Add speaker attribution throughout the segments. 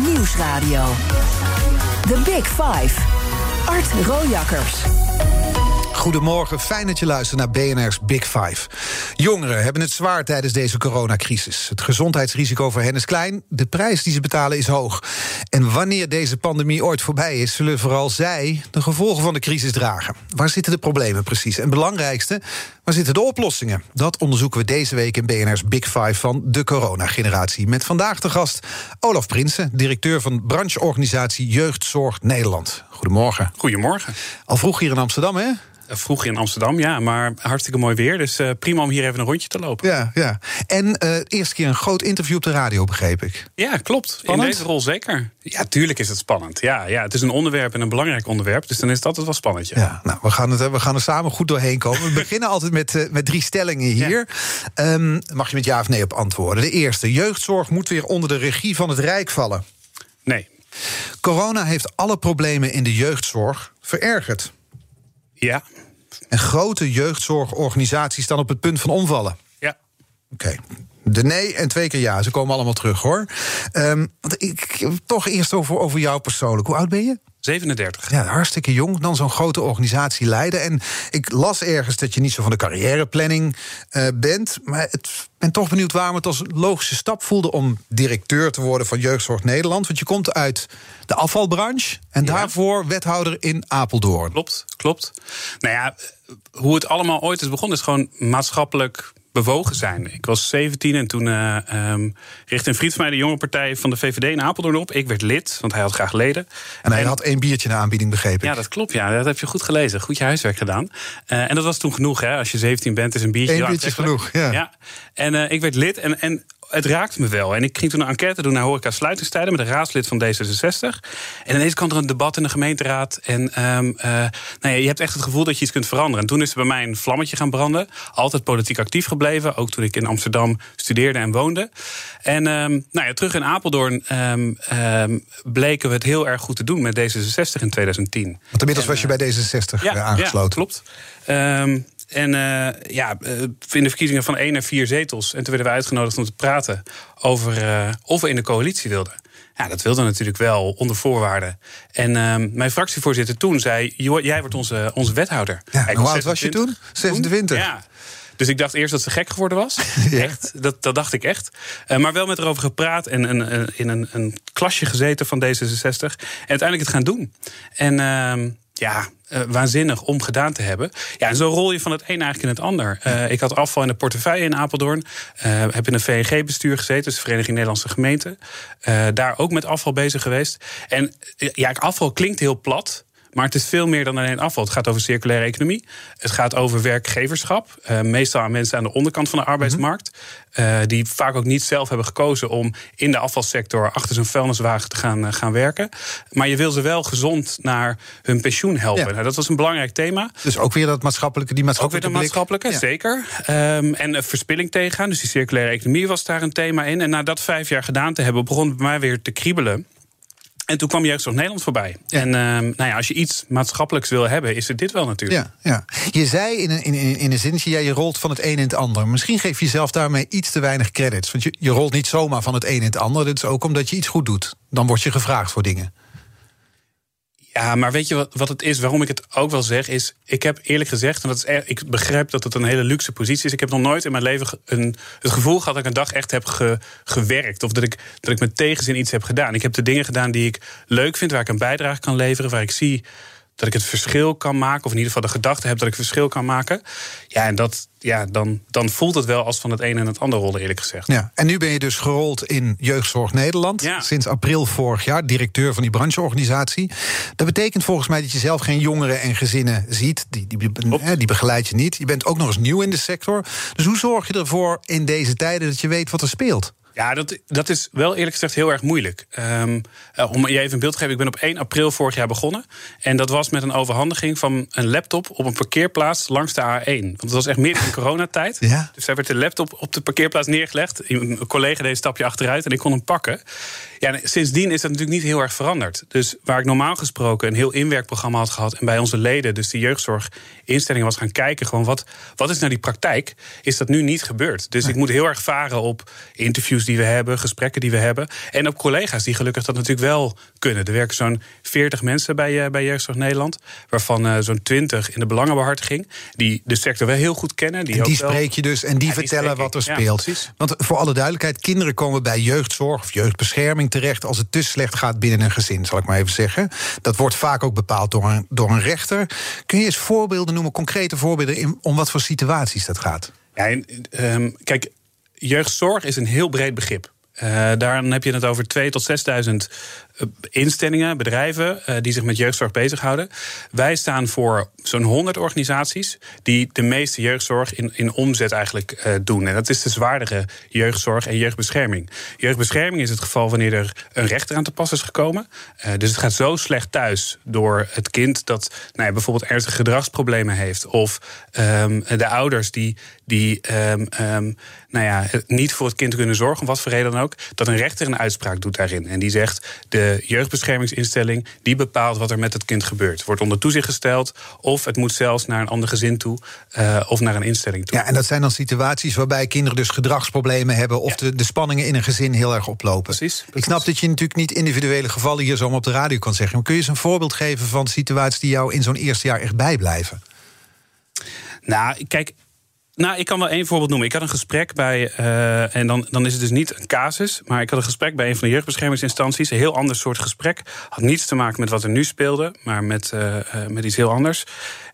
Speaker 1: Nieuwsradio. The Big Five. Art Rojakkers.
Speaker 2: Goedemorgen, fijn dat je luistert naar BNR's Big Five. Jongeren hebben het zwaar tijdens deze coronacrisis. Het gezondheidsrisico voor hen is klein, de prijs die ze betalen is hoog. En wanneer deze pandemie ooit voorbij is, zullen vooral zij de gevolgen van de crisis dragen. Waar zitten de problemen precies? En belangrijkste, waar zitten de oplossingen? Dat onderzoeken we deze week in BNR's Big Five van de coronageneratie. Met vandaag de gast Olaf Prinsen, directeur van brancheorganisatie Jeugdzorg Nederland. Goedemorgen.
Speaker 3: Goedemorgen.
Speaker 2: Al vroeg hier in Amsterdam, hè?
Speaker 3: Vroeg in Amsterdam, ja, maar hartstikke mooi weer. Dus uh, prima om hier even een rondje te lopen.
Speaker 2: Ja, ja. En uh, eerste keer een groot interview op de radio, begreep ik.
Speaker 3: Ja, klopt. Spannend? In deze rol zeker. Ja, tuurlijk is het spannend. Ja, ja, het is een onderwerp en een belangrijk onderwerp. Dus dan is het altijd wel spannend. Ja,
Speaker 2: ja nou, we gaan, het, we gaan er samen goed doorheen komen. We beginnen altijd met, uh, met drie stellingen hier. Ja. Um, mag je met ja of nee op antwoorden. De eerste, jeugdzorg moet weer onder de regie van het Rijk vallen.
Speaker 3: Nee.
Speaker 2: Corona heeft alle problemen in de jeugdzorg verergerd.
Speaker 3: Ja.
Speaker 2: En grote jeugdzorgorganisaties staan op het punt van omvallen.
Speaker 3: Ja.
Speaker 2: Oké. Okay. De nee en twee keer ja. Ze komen allemaal terug hoor. Um, want ik, toch eerst over, over jou persoonlijk. Hoe oud ben je?
Speaker 3: 37.
Speaker 2: Ja, hartstikke jong. Dan zo'n grote organisatie leiden. En ik las ergens dat je niet zo van de carrièreplanning uh, bent. Maar ik ben toch benieuwd waarom het als logische stap voelde om directeur te worden van Jeugdzorg Nederland. Want je komt uit de afvalbranche en ja. daarvoor wethouder in Apeldoorn.
Speaker 3: Klopt, klopt. Nou ja, hoe het allemaal ooit is begonnen, is gewoon maatschappelijk bewogen zijn. Ik was 17 en toen uh, um, richtte een vriend van mij de jonge partij van de VVD in Apeldoorn op. Ik werd lid, want hij had graag leden.
Speaker 2: En hij en, had één biertje de aanbieding, begrepen.
Speaker 3: Ja, dat klopt. Ja, dat heb je goed gelezen. Goed je huiswerk gedaan. Uh, en dat was toen genoeg, hè? Als je 17 bent, is een biertje.
Speaker 2: Eén biertje genoeg, ja.
Speaker 3: ja. En uh, ik werd lid en, en het raakt me wel. En ik ging toen een enquête doen naar horeca sluitingstijden... met een raadslid van D66. En ineens kwam er een debat in de gemeenteraad. En um, uh, nou ja, je hebt echt het gevoel dat je iets kunt veranderen. En toen is er bij mij een vlammetje gaan branden. Altijd politiek actief gebleven. Ook toen ik in Amsterdam studeerde en woonde. En um, nou ja, terug in Apeldoorn um, bleken we het heel erg goed te doen met D66 in 2010.
Speaker 2: Want inmiddels en, was je bij D66
Speaker 3: ja,
Speaker 2: aangesloten.
Speaker 3: Ja, klopt. En uh, ja, in de verkiezingen van één naar vier zetels. En toen werden we uitgenodigd om te praten over uh, of we in de coalitie wilden. Ja, dat wilde natuurlijk wel, onder voorwaarden. En uh, mijn fractievoorzitter toen zei... jij wordt onze, onze wethouder.
Speaker 2: Ja, hoe oud was je toen? 26?
Speaker 3: Ja. Dus ik dacht eerst dat ze gek geworden was. ja. Echt, dat, dat dacht ik echt. Uh, maar wel met erover gepraat en in een, een klasje gezeten van D66. En uiteindelijk het gaan doen. En uh, ja, uh, waanzinnig om gedaan te hebben. Ja, en zo rol je van het een eigenlijk in het ander. Uh, ik had afval in de portefeuille in Apeldoorn. Uh, heb in een VNG-bestuur gezeten, dus de Vereniging Nederlandse Gemeenten. daar ook met afval bezig geweest. En ja, afval klinkt heel plat. Maar het is veel meer dan alleen afval. Het gaat over circulaire economie. Het gaat over werkgeverschap. Uh, meestal aan mensen aan de onderkant van de arbeidsmarkt. Uh, die vaak ook niet zelf hebben gekozen om in de afvalsector achter zo'n vuilniswagen te gaan, uh, gaan werken. Maar je wil ze wel gezond naar hun pensioen helpen. Ja. Nou, dat was een belangrijk thema.
Speaker 2: Dus ook weer dat maatschappelijke, die maatschappelijke.
Speaker 3: Ook weer de maatschappelijke, ja. zeker. Um, en verspilling tegengaan. Dus die circulaire economie was daar een thema in. En na dat vijf jaar gedaan te hebben, begon het bij mij weer te kriebelen. En toen kwam Jeugdzorg Nederland voorbij. En uh, nou ja, als je iets maatschappelijks wil hebben, is het dit wel natuurlijk.
Speaker 2: Ja, ja. Je zei in een, in, in een zinnetje, ja, je rolt van het een in het ander. Misschien geef je jezelf daarmee iets te weinig credits. Want je, je rolt niet zomaar van het een in het ander. Dit is ook omdat je iets goed doet. Dan word je gevraagd voor dingen.
Speaker 3: Ja, maar weet je wat, het is, waarom ik het ook wel zeg, is... ik heb eerlijk gezegd, en dat is er, ik begrijp dat het een hele luxe positie is... ik heb nog nooit in mijn leven een, het gevoel gehad dat ik een dag echt heb ge, gewerkt... of dat ik, dat ik met tegenzin iets heb gedaan. Ik heb de dingen gedaan die ik leuk vind, waar ik een bijdrage kan leveren... waar ik zie dat ik het verschil kan maken, of in ieder geval de gedachte heb dat ik verschil kan maken. Ja, en dat, ja, dan, dan voelt het wel als van het een en het ander rollen, eerlijk gezegd.
Speaker 2: Ja, en nu ben je dus gerold in Jeugdzorg Nederland.
Speaker 3: Ja.
Speaker 2: Sinds april vorig jaar, directeur van die brancheorganisatie. Dat betekent volgens mij dat je zelf geen jongeren en gezinnen ziet. Die, die, die, die begeleid je niet. Je bent ook nog eens nieuw in de sector. Dus hoe zorg je ervoor in deze tijden dat je weet wat er speelt?
Speaker 3: Ja, dat, dat is wel eerlijk gezegd heel erg moeilijk. Um, uh, om je even een beeld te geven, ik ben op 1 april vorig jaar begonnen. En dat was met een overhandiging van een laptop op een parkeerplaats langs de A1. Want het was echt midden in coronatijd.
Speaker 2: Ja.
Speaker 3: Dus daar werd de laptop op de parkeerplaats neergelegd. Een collega deed een stapje achteruit en ik kon hem pakken. Ja, sindsdien is dat natuurlijk niet heel erg veranderd. Dus waar ik normaal gesproken een heel inwerkprogramma had gehad... en bij onze leden, dus de jeugdzorginstellingen, was gaan kijken... gewoon wat, wat is nou die praktijk, is dat nu niet gebeurd. Dus nee. ik moet heel erg varen op interviews die we hebben, gesprekken die we hebben. En ook collega's die gelukkig dat natuurlijk wel kunnen. Er werken zo'n 40 mensen bij, uh, bij Jeugdzorg Nederland. Waarvan uh, zo'n 20 in de belangenbehartiging. Die de sector wel heel goed kennen.
Speaker 2: Die, en die spreek je dus en die vertellen wat er speelt. Want voor alle duidelijkheid, kinderen komen bij jeugdzorg of jeugdbescherming terecht als het te slecht gaat binnen een gezin, zal ik maar even zeggen. Dat wordt vaak ook bepaald door een, door een rechter. Kun je eens voorbeelden noemen, concrete voorbeelden, in, om wat voor situaties dat gaat?
Speaker 3: Ja, um, kijk, jeugdzorg is een heel breed begrip. Uh, daar heb je het over 2.000 tot 6.000 eh, instellingen, bedrijven uh, die zich met jeugdzorg bezighouden. Wij staan voor zo'n 100 organisaties die de meeste jeugdzorg in, in omzet eigenlijk uh, doen. En dat is de zwaardere jeugdzorg en jeugdbescherming. Jeugdbescherming is het geval wanneer er een rechter aan te pas is gekomen. dus het gaat zo slecht thuis door het kind dat nou ja, bijvoorbeeld ernstige gedragsproblemen heeft. Of um, de ouders die, die um, um, nou ja, niet voor het kind kunnen zorgen, om wat voor reden dan ook. Dat een rechter een uitspraak doet daarin. En die zegt. De de jeugdbeschermingsinstelling die bepaalt wat er met het kind gebeurt. Wordt onder toezicht gesteld of het moet zelfs naar een ander gezin toe uh, of naar een instelling toe.
Speaker 2: Ja, en dat zijn dan situaties waarbij kinderen dus gedragsproblemen hebben of de, de spanningen in een gezin heel erg oplopen.
Speaker 3: Precies,
Speaker 2: Ik snap dat je natuurlijk niet individuele gevallen hier zomaar op de radio kan zeggen. Maar kun je eens een voorbeeld geven van situaties die jou in zo'n eerste jaar echt bijblijven?
Speaker 3: Nou, kijk, nou, ik kan wel één voorbeeld noemen. Ik had een gesprek bij, uh, en dan, dan is het dus niet een casus, maar ik had een gesprek bij een van de jeugdbeschermingsinstanties. Een heel ander soort gesprek. Had niets te maken met wat er nu speelde, maar met, uh, met iets heel anders.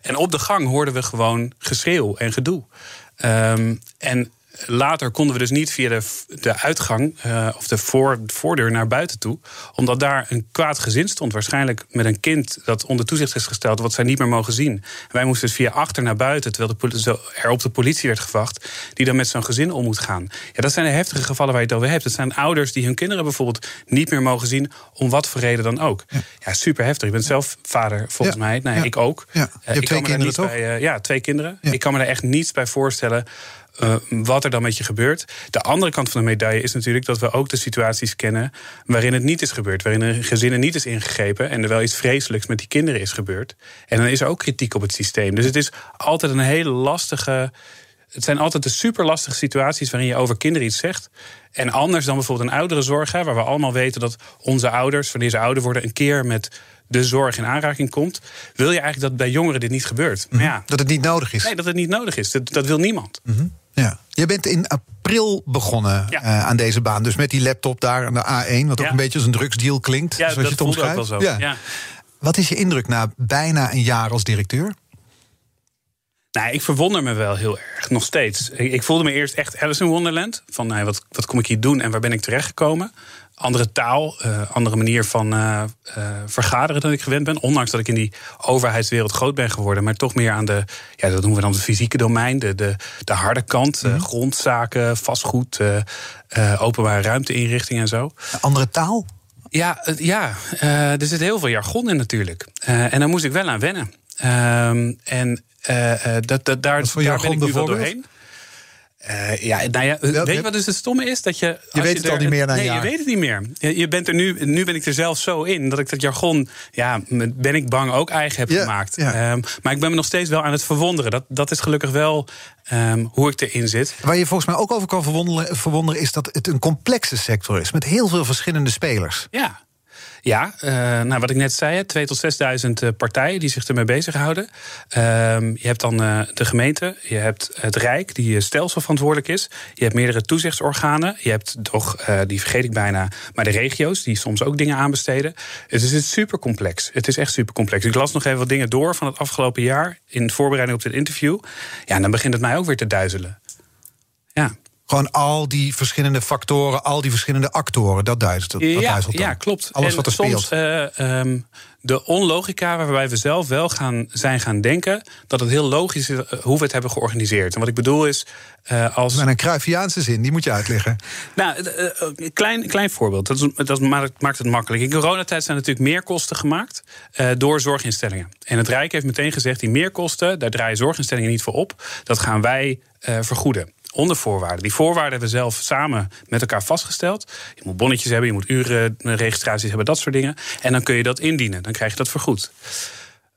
Speaker 3: En op de gang hoorden we gewoon geschreeuw en gedoe. Um, en later konden we dus niet via de, de uitgang uh, of de voor, voordeur naar buiten toe. Omdat daar een kwaad gezin stond. Waarschijnlijk met een kind dat onder toezicht is gesteld. Wat zij niet meer mogen zien. En wij moesten dus via achter naar buiten. Terwijl de, er op de politie werd gewacht. Die dan met zo'n gezin om moet gaan. Ja, dat zijn de heftige gevallen waar je het over hebt. Dat zijn ouders die hun kinderen bijvoorbeeld niet meer mogen zien. Om wat voor reden dan ook. Ja, ja super heftig. Je bent zelf vader volgens
Speaker 2: ja.
Speaker 3: mij. Nee,
Speaker 2: ja.
Speaker 3: ik ook.
Speaker 2: Ja. Je hebt
Speaker 3: ik
Speaker 2: twee kinderen toch?
Speaker 3: Bij, uh, ja, twee kinderen. Ik kan me daar echt niets bij voorstellen uh, wat er dan met je gebeurt. De andere kant van de medaille is natuurlijk dat we ook de situaties kennen waarin het niet is gebeurd. Waarin een gezinnen niet is ingegrepen en er wel iets vreselijks met die kinderen is gebeurd. En dan is er ook kritiek op het systeem. Dus het is altijd een hele lastige. Het zijn altijd de super lastige situaties waarin je over kinderen iets zegt. En anders dan bijvoorbeeld een oudere zorg, waar we allemaal weten dat onze ouders, wanneer ze ouder worden, een keer met de zorg in aanraking komt, wil je eigenlijk dat bij jongeren dit niet gebeurt.
Speaker 2: Ja. Dat het niet nodig is.
Speaker 3: Nee, dat het niet nodig is. Dat, dat wil niemand.
Speaker 2: Mm -hmm. Ja. Je bent in april begonnen ja. uh, aan deze baan. Dus met die laptop daar aan de A1, wat ja. ook een beetje als een drugsdeal klinkt.
Speaker 3: Ja,
Speaker 2: zoals
Speaker 3: dat
Speaker 2: je het omschrijft.
Speaker 3: ook wel zo. Ja. ja.
Speaker 2: Wat is je indruk na bijna een jaar als directeur?
Speaker 3: Nou, ik verwonder me wel heel erg, nog steeds. Ik voelde me eerst echt Alice in Wonderland. Van nou, wat, wat kom ik hier doen en waar ben ik terechtgekomen? Andere taal, uh, andere manier van uh, uh, vergaderen dan ik gewend ben. Ondanks dat ik in die overheidswereld groot ben geworden. Maar toch meer aan de, ja, dat noemen we dan het fysieke domein. De, de, de harde kant, mm -hmm. grondzaken, vastgoed, openbare ruimteinrichting en zo.
Speaker 2: Een andere taal?
Speaker 3: Ja, ja er zit heel veel jargon in natuurlijk. en daar moest ik wel aan wennen. en uh, dat, dat, daar, daar ben ik nu wel doorheen. Uh, ja, nou ja, weet je wat dus het stomme is? Dat je,
Speaker 2: je weet
Speaker 3: je
Speaker 2: het
Speaker 3: er,
Speaker 2: al niet meer na
Speaker 3: Nee,
Speaker 2: jaar.
Speaker 3: je weet het niet meer. Je, je, bent er nu, nu ben ik er zelf zo in dat ik dat jargon, ja, ben ik bang, ook eigen heb gemaakt. Um, maar ik ben me nog steeds wel aan het verwonderen. Dat, dat is gelukkig wel um, hoe ik erin zit.
Speaker 2: Waar je volgens mij ook over kan verwonderen, verwonderen is dat het een complexe sector is met heel veel verschillende spelers.
Speaker 3: Ja. Ja, uh, nou wat ik net zei, 2.000 tot 6.000 uh, partijen die zich ermee bezighouden. Uh, je hebt dan uh, de gemeente, je hebt het Rijk, die stelselverantwoordelijk is. Je hebt meerdere toezichtsorganen. Je hebt toch, die vergeet ik bijna, maar de regio's, die soms ook dingen aanbesteden. Het is super complex. Het is echt super complex. Ik las nog even wat dingen door van het afgelopen jaar in voorbereiding op dit interview. Ja, en dan begint het mij ook weer te duizelen. Ja.
Speaker 2: Gewoon al die verschillende factoren, al die verschillende actoren, dat duizelt, dat
Speaker 3: ja,
Speaker 2: duizelt
Speaker 3: ja, klopt.
Speaker 2: Alles
Speaker 3: en
Speaker 2: wat er
Speaker 3: soms,
Speaker 2: speelt.
Speaker 3: Uh, um, de onlogica waarbij we zelf wel gaan, zijn gaan denken... dat het heel logisch is hoe we het hebben georganiseerd. En wat ik bedoel is... Uh, als...
Speaker 2: Met een Cruyffiaanse zin, die moet je uitleggen.
Speaker 3: Nou, uh, klein, klein voorbeeld. Dat, is, dat maakt het makkelijk. In coronatijd zijn natuurlijk meer kosten gemaakt uh, door zorginstellingen. En het Rijk heeft meteen gezegd... die meerkosten, daar draaien zorginstellingen niet voor op. Dat gaan wij vergoeden onder voorwaarden. Die voorwaarden hebben we zelf samen met elkaar vastgesteld. Je moet bonnetjes hebben, je moet urenregistraties hebben, dat soort dingen. En dan kun je dat indienen, dan krijg je dat vergoed.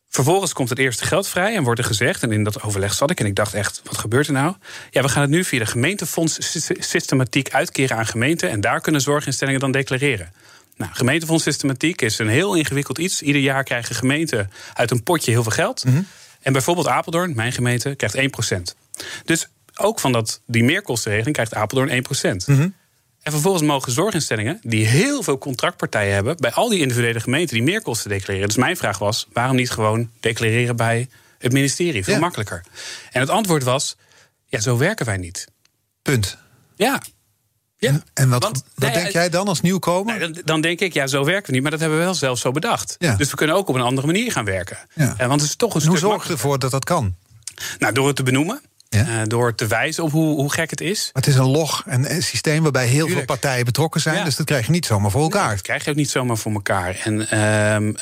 Speaker 3: Vervolgens komt het eerste geld vrij en wordt er gezegd, en in dat overleg zat ik en ik dacht echt, wat gebeurt er nou? Ja, we gaan het nu via de gemeentefonds systematiek uitkeren aan gemeenten en daar kunnen zorginstellingen dan declareren. Nou, gemeentefondssystematiek is een heel ingewikkeld iets. Ieder jaar krijgen gemeenten uit een potje heel veel geld. Mhm. En bijvoorbeeld Apeldoorn, mijn gemeente, krijgt 1%. Dus ook van dat, die meerkostenregeling krijgt Apeldoorn 1%. Mm En vervolgens mogen zorginstellingen, die heel veel contractpartijen hebben, bij al die individuele gemeenten die meerkosten declareren. Dus mijn vraag was: waarom niet gewoon declareren bij het ministerie? Veel makkelijker. En het antwoord was: ja, zo werken wij niet.
Speaker 2: Punt.
Speaker 3: Ja,
Speaker 2: ja. En wat, wat denk jij dan als nieuwkomer?
Speaker 3: dan, dan, denk ik, ja, zo werken we niet. Maar dat hebben we wel zelf zo bedacht. Dus we kunnen ook op een andere manier gaan werken. Ja. Want het is toch een
Speaker 2: Hoe zorg je ervoor dat dat kan?
Speaker 3: Nou, door het te benoemen. Ja? Uh, door te wijzen op hoe, hoe gek het is.
Speaker 2: Maar het is een log en een systeem waarbij heel veel partijen betrokken zijn. Dus dat krijg je niet zomaar voor elkaar.
Speaker 3: dat krijg je ook niet zomaar voor elkaar. En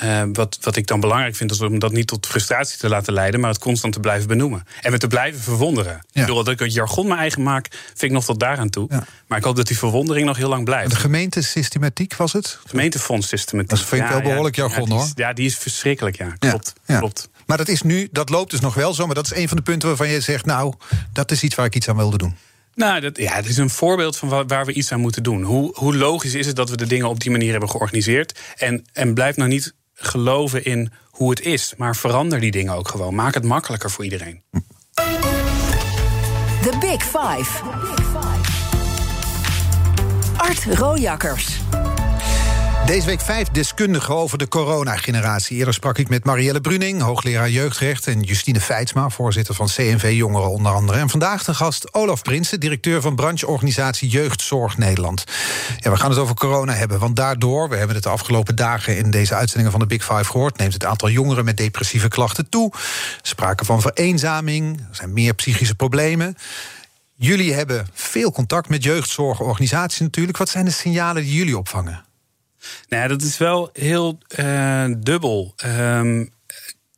Speaker 3: uh, wat, wat ik dan belangrijk vind, is om dat niet tot frustratie te laten leiden, maar het constant te blijven benoemen. En we te blijven verwonderen. Ja. Doordat ik het jargon mijn eigen maak, vind ik nog tot daaraan toe. Maar ik hoop dat die verwondering nog heel lang blijft.
Speaker 2: De gemeentesystematiek was het?
Speaker 3: Gemeentefondssystematiek.
Speaker 2: Dat vind ik wel behoorlijk jargon hoor.
Speaker 3: Ja, die is verschrikkelijk, ja. Klopt. klopt.
Speaker 2: Maar dat is nu, dat loopt dus nog wel zo. Maar dat is een van de punten waarvan je zegt, nou, dat is iets waar ik iets aan wilde doen.
Speaker 3: Nou, dat, ja, het is een voorbeeld van waar we iets aan moeten doen. Hoe, hoe logisch is het dat we de dingen op die manier hebben georganiseerd? En, en blijf nou niet geloven in hoe het is, maar verander die dingen ook gewoon. Maak het makkelijker voor iedereen.
Speaker 1: The Big Five. Art Rojakkers.
Speaker 2: Deze week vijf deskundigen over de coronageneratie. Eerder sprak ik met Marielle Bruning, hoogleraar jeugdrecht... en Justine Feitsma, voorzitter van CNV Jongeren onder andere. En vandaag de gast Olaf Prinsen, directeur van brancheorganisatie Jeugdzorg Nederland. Ja, we gaan het over corona hebben, want daardoor... we hebben het de afgelopen dagen in deze uitzendingen van de Big Five gehoord... neemt het aantal jongeren met depressieve klachten toe. Sprake van vereenzaming, er zijn meer psychische problemen... Jullie hebben veel contact met jeugdzorgorganisaties natuurlijk. Wat zijn de signalen die jullie opvangen?
Speaker 3: Nou, dat is wel heel uh, dubbel. Um,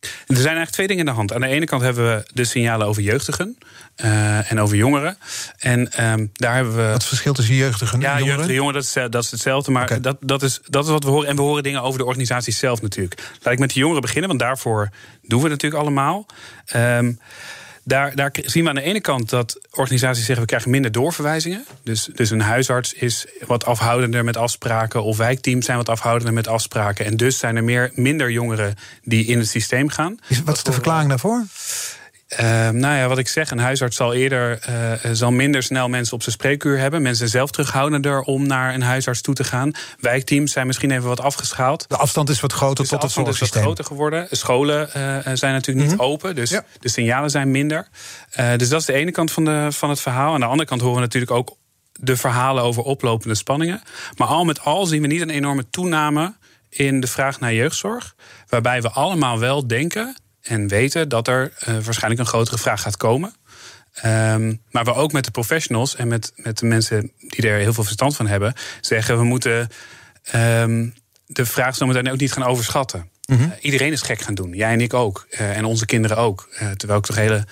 Speaker 3: er zijn eigenlijk twee dingen in de hand. Aan de ene kant hebben we de signalen over jeugdigen uh, en over jongeren. En um, daar hebben we.
Speaker 2: Wat verschil tussen jeugdigen en
Speaker 3: ja,
Speaker 2: jongeren?
Speaker 3: jeugdige jongeren, dat is, dat is hetzelfde. Maar okay. dat, dat, is, dat is wat we horen. En we horen dingen over de organisatie zelf natuurlijk. Laat ik met de jongeren beginnen, want daarvoor doen we het natuurlijk allemaal. Um, daar, daar zien we aan de ene kant dat organisaties zeggen we krijgen minder doorverwijzingen. Dus, dus een huisarts is wat afhoudender met afspraken, of wijkteams zijn wat afhoudender met afspraken. En dus zijn er meer, minder jongeren die in het systeem gaan.
Speaker 2: Wat is de verklaring daarvoor?
Speaker 3: Uh, nou ja, wat ik zeg, een huisarts zal eerder uh, zal minder snel mensen op zijn spreekuur hebben. Mensen zelf terughoudender om naar een huisarts toe te gaan. Wijkteams zijn misschien even wat afgeschaald.
Speaker 2: De afstand is wat groter
Speaker 3: dus
Speaker 2: tot het zorgsysteem.
Speaker 3: is wat groter geworden. Scholen uh, zijn natuurlijk niet mm -hmm. open, dus ja. de signalen zijn minder. dus dat is de ene kant van, de, van het verhaal. Aan de andere kant horen we natuurlijk ook de verhalen over oplopende spanningen. Maar al met al zien we niet een enorme toename in de vraag naar jeugdzorg. Waarbij we allemaal wel denken en weten dat er uh, waarschijnlijk een grotere vraag gaat komen. Um, maar we ook met de professionals en met, met de mensen die er heel veel verstand van hebben, zeggen we moeten um, de vraag zometeen ook niet gaan overschatten. Mm -hmm. uh, iedereen is gek gaan doen, jij en ik ook. Uh, en onze kinderen ook. terwijl ik toch hele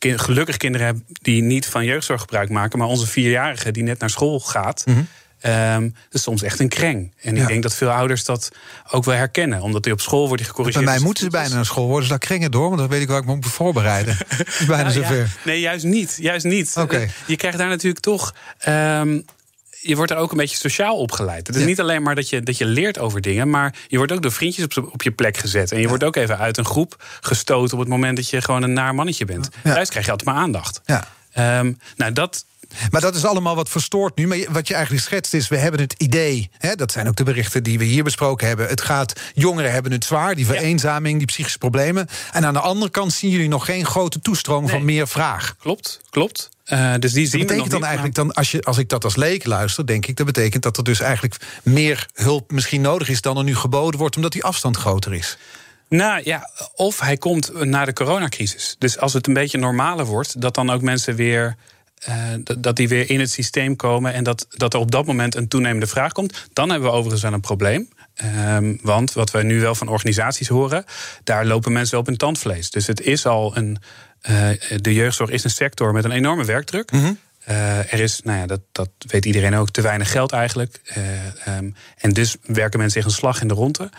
Speaker 3: gelukkig kinderen heb die niet van jeugdzorg gebruik maken, maar onze vierjarige die net naar school gaat. Mm -hmm. Um, dat is soms echt een kreng. En ja. ik denk dat veel ouders dat ook wel herkennen. Omdat hij op school wordt gecorrigeerd.
Speaker 2: Bij mij moeten ze bijna naar school worden. Ze daar krengen door. Want dan weet ik waar ik me moet voorbereiden. is bijna nou, zover. Ja.
Speaker 3: Nee, juist niet. Juist niet.
Speaker 2: Okay.
Speaker 3: Je krijgt daar natuurlijk toch... Um, je wordt er ook een beetje sociaal opgeleid. Het is ja. niet alleen maar dat je, dat je leert over dingen, maar je wordt ook door vriendjes op, op je plek gezet. En je ja. wordt ook even uit een groep gestoten op het moment dat je gewoon een naar mannetje bent. Ja. Thuis krijg je altijd maar aandacht.
Speaker 2: Ja.
Speaker 3: Um, nou, dat,
Speaker 2: maar dat is allemaal wat verstoord nu. Maar wat je eigenlijk schetst is, we hebben het idee... Hè, dat zijn ook de berichten die we hier besproken hebben... het gaat, jongeren hebben het zwaar, die vereenzaming, die psychische problemen. En aan de andere kant zien jullie nog geen grote toestroom nee. van meer vraag.
Speaker 3: Klopt, klopt. Uh, dus die zien
Speaker 2: dat betekent
Speaker 3: we
Speaker 2: dan eigenlijk dan, als, je, als ik dat als leek luister, denk ik, dat betekent dat er dus eigenlijk meer hulp misschien nodig is dan er nu geboden wordt, omdat die afstand groter is.
Speaker 3: Nou ja, of hij komt na de coronacrisis. Dus als het een beetje normaler wordt, dat dan ook mensen weer uh, dat die weer in het systeem komen en dat, dat er op dat moment een toenemende vraag komt. Dan hebben we overigens wel een probleem. Um, want wat we nu wel van organisaties horen, daar lopen mensen op hun tandvlees. Dus het is al een. Uh, de jeugdzorg is een sector met een enorme werkdruk. Mm -hmm. uh, er is, nou ja, dat, dat weet iedereen ook, te weinig geld eigenlijk. Um, en dus werken mensen zich een slag in de ronde.